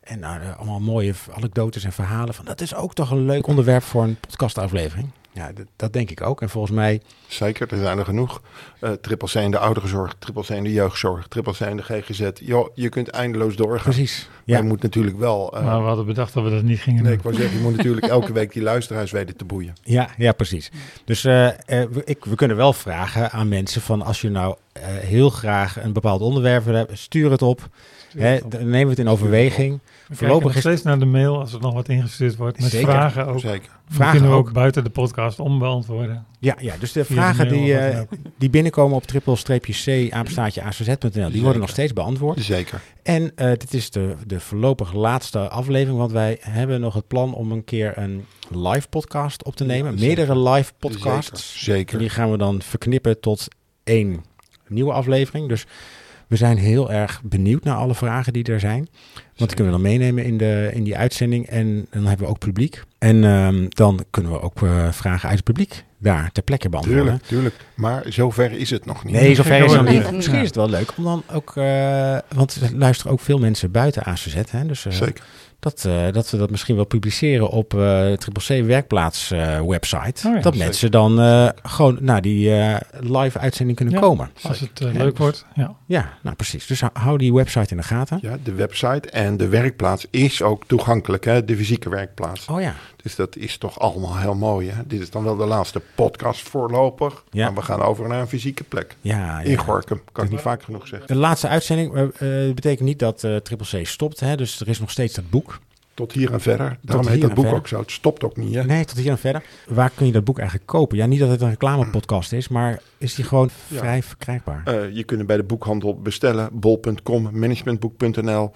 En nou, allemaal mooie anekdotes en verhalen. Van, dat is ook toch een leuk onderwerp voor een podcastaflevering. Ja, dat, dat denk ik ook. En volgens mij, Zeker, er zijn er genoeg. Eh triple C in de ouderenzorg, triple C in de jeugdzorg, triple C in de GGZ. Joh, je kunt eindeloos doorgaan. precies. Maar Ja, je moet natuurlijk wel... eh, Maar we hadden bedacht dat we dat niet gingen nee, doen. ik wou zeggen, je moet natuurlijk elke week die luisteraars weten te boeien. ja, ja precies. Dus eh, we, ik, we kunnen wel vragen aan mensen van als je nou eh, heel graag een bepaald onderwerp wil hebben, stuur het op. Hè, dan nemen we het in overweging. We voorlopig nog is- steeds naar de mail als er nog wat ingestuurd wordt. Met Zeker. vragen ook. Zeker. Die Vragen kunnen we ook ook. buiten de podcast ombeantwoorden. Ja, ja dus de vragen mail die, eh, die binnenkomen op triple-c apenstaartje acz.nl, die worden nog steeds beantwoord. Zeker. En eh, dit is de, de voorlopig laatste aflevering, want wij hebben nog het plan om een keer een live podcast op te nemen. Zeker. Meerdere live podcasts. Zeker. Zeker. En die gaan we dan verknippen tot één nieuwe aflevering. Dus we zijn heel erg benieuwd naar alle vragen die er zijn. Want die kunnen we dan meenemen in, de, in die uitzending. En dan hebben we ook publiek. En ehm, dan kunnen we ook eh, vragen uit het publiek daar ter plekke beantwoorden. Tuurlijk, tuurlijk. Maar zover is het nog niet. Nee, zover is het nog niet. Misschien is het wel leuk om dan ook... eh, want er luisteren ook veel mensen buiten ACZ. Hè? Dus eh, Zeker. dat, eh, dat we dat misschien wel publiceren op eh Triple C Werkplaats eh, website. Oh ja, dat zeker. mensen dan eh, gewoon naar die eh, live uitzending kunnen Ja. komen. Als het Ja, leuk dus- wordt. Ja. Ja, nou precies. Dus hou- hou die website in de gaten. Ja, de website en de werkplaats is ook toegankelijk, hè? de fysieke werkplaats. Oh ja. Dus dat is toch allemaal heel mooi. Hè? Dit is dan wel de laatste podcast voorlopig. Ja. Maar we gaan over naar een fysieke plek. Ja, In ja. Gorkum, kan ik niet vaak genoeg zeggen. De laatste uitzending eh, betekent niet dat eh Triple C stopt. Hè? Dus er is nog steeds dat boek. Tot hier en verder. Daarom heet dat boek verder. ook zo. Het stopt ook niet. Hè? Nee, tot hier en verder. Waar kun je dat boek eigenlijk kopen? Ja, niet dat het een reclamepodcast is, maar is die gewoon Ja. vrij verkrijgbaar? Je kunt hem bij de boekhandel bestellen. Bol.com, managementboek.nl.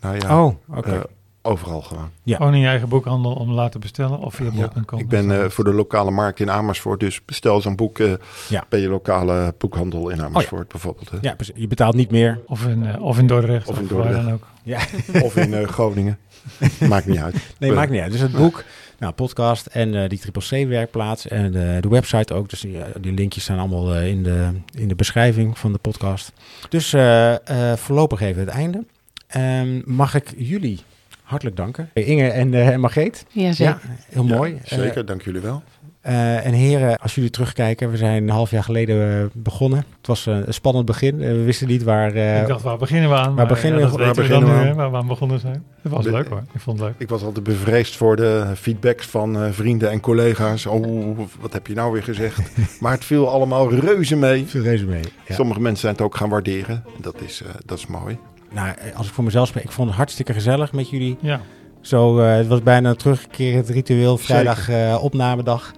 Nou ja, oh, oké. Overal gewoon. Ja. Gewoon in je eigen boekhandel om te laten bestellen. Of via Ja, bol.com. ik ben eh, voor de lokale markt in Amersfoort. Dus bestel zo'n boek eh, Ja. bij je lokale boekhandel in Amersfoort bijvoorbeeld. Hè? ja, precies. je betaalt niet meer. Of in, eh, of in Dordrecht. Of in Dordrecht. dan ook. Ja. [LAUGHS] Of in eh, Groningen. [LAUGHS] Maakt niet uit. Nee, maakt niet uit. Dus het boek, nou, podcast en eh, die Triple C werkplaats en de, de website ook. Dus die, die linkjes staan allemaal in, de, in de beschrijving van de podcast. Dus eh, eh, voorlopig even het einde. Ehm, mag ik jullie hartelijk danken. Inge en, eh, en Margreet. Ja, zeker. Ja, heel Ja, mooi. zeker, dank jullie wel. Eh, eh, en heren, als jullie terugkijken, we zijn een half jaar geleden eh, begonnen. Het was eh, een spannend begin. Eh, we wisten niet waar... eh, ik dacht, waar beginnen we aan? Maar, beginnen ja, we- dat waar beginnen dan we aan? waar we aan begonnen zijn. Het was Be- leuk hoor. Ik vond het leuk. Ik was altijd bevreesd voor de feedbacks van eh, vrienden en collega's. Oh, wat heb je nou weer gezegd? [LAUGHS] maar het viel allemaal reuze mee. veel resume. Ja. Sommige mensen zijn het ook gaan waarderen. Dat is, eh, dat is mooi. Nou, eh, als ik voor mezelf spreek, ik vond het hartstikke gezellig met jullie. Ja, Zo, eh, het was bijna een terugkerend ritueel, vrijdag eh, opnamedag.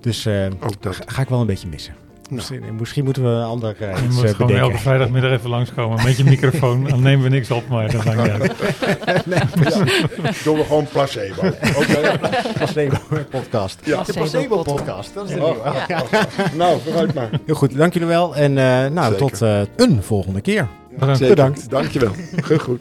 Dus eh, Ook dat. ga, ga ik wel een beetje missen. Nou. Misschien, misschien moeten we een ander je iets moet gewoon bedenken. elke vrijdagmiddag even langskomen met je microfoon. Dan nemen we niks op, maar dat maakt niet uit. [LAUGHS] Doen we gewoon placebo. [LAUGHS] Oké. Placebo podcast. Ja. De placebo podcast, dat is de Oh. nieuwe. Ja. Nou, vooruit maar. Heel goed, dank jullie wel. En eh, nou, Zeker. tot eh, een volgende keer. Bedankt. Bedankt. Dankjewel. Goed. goed.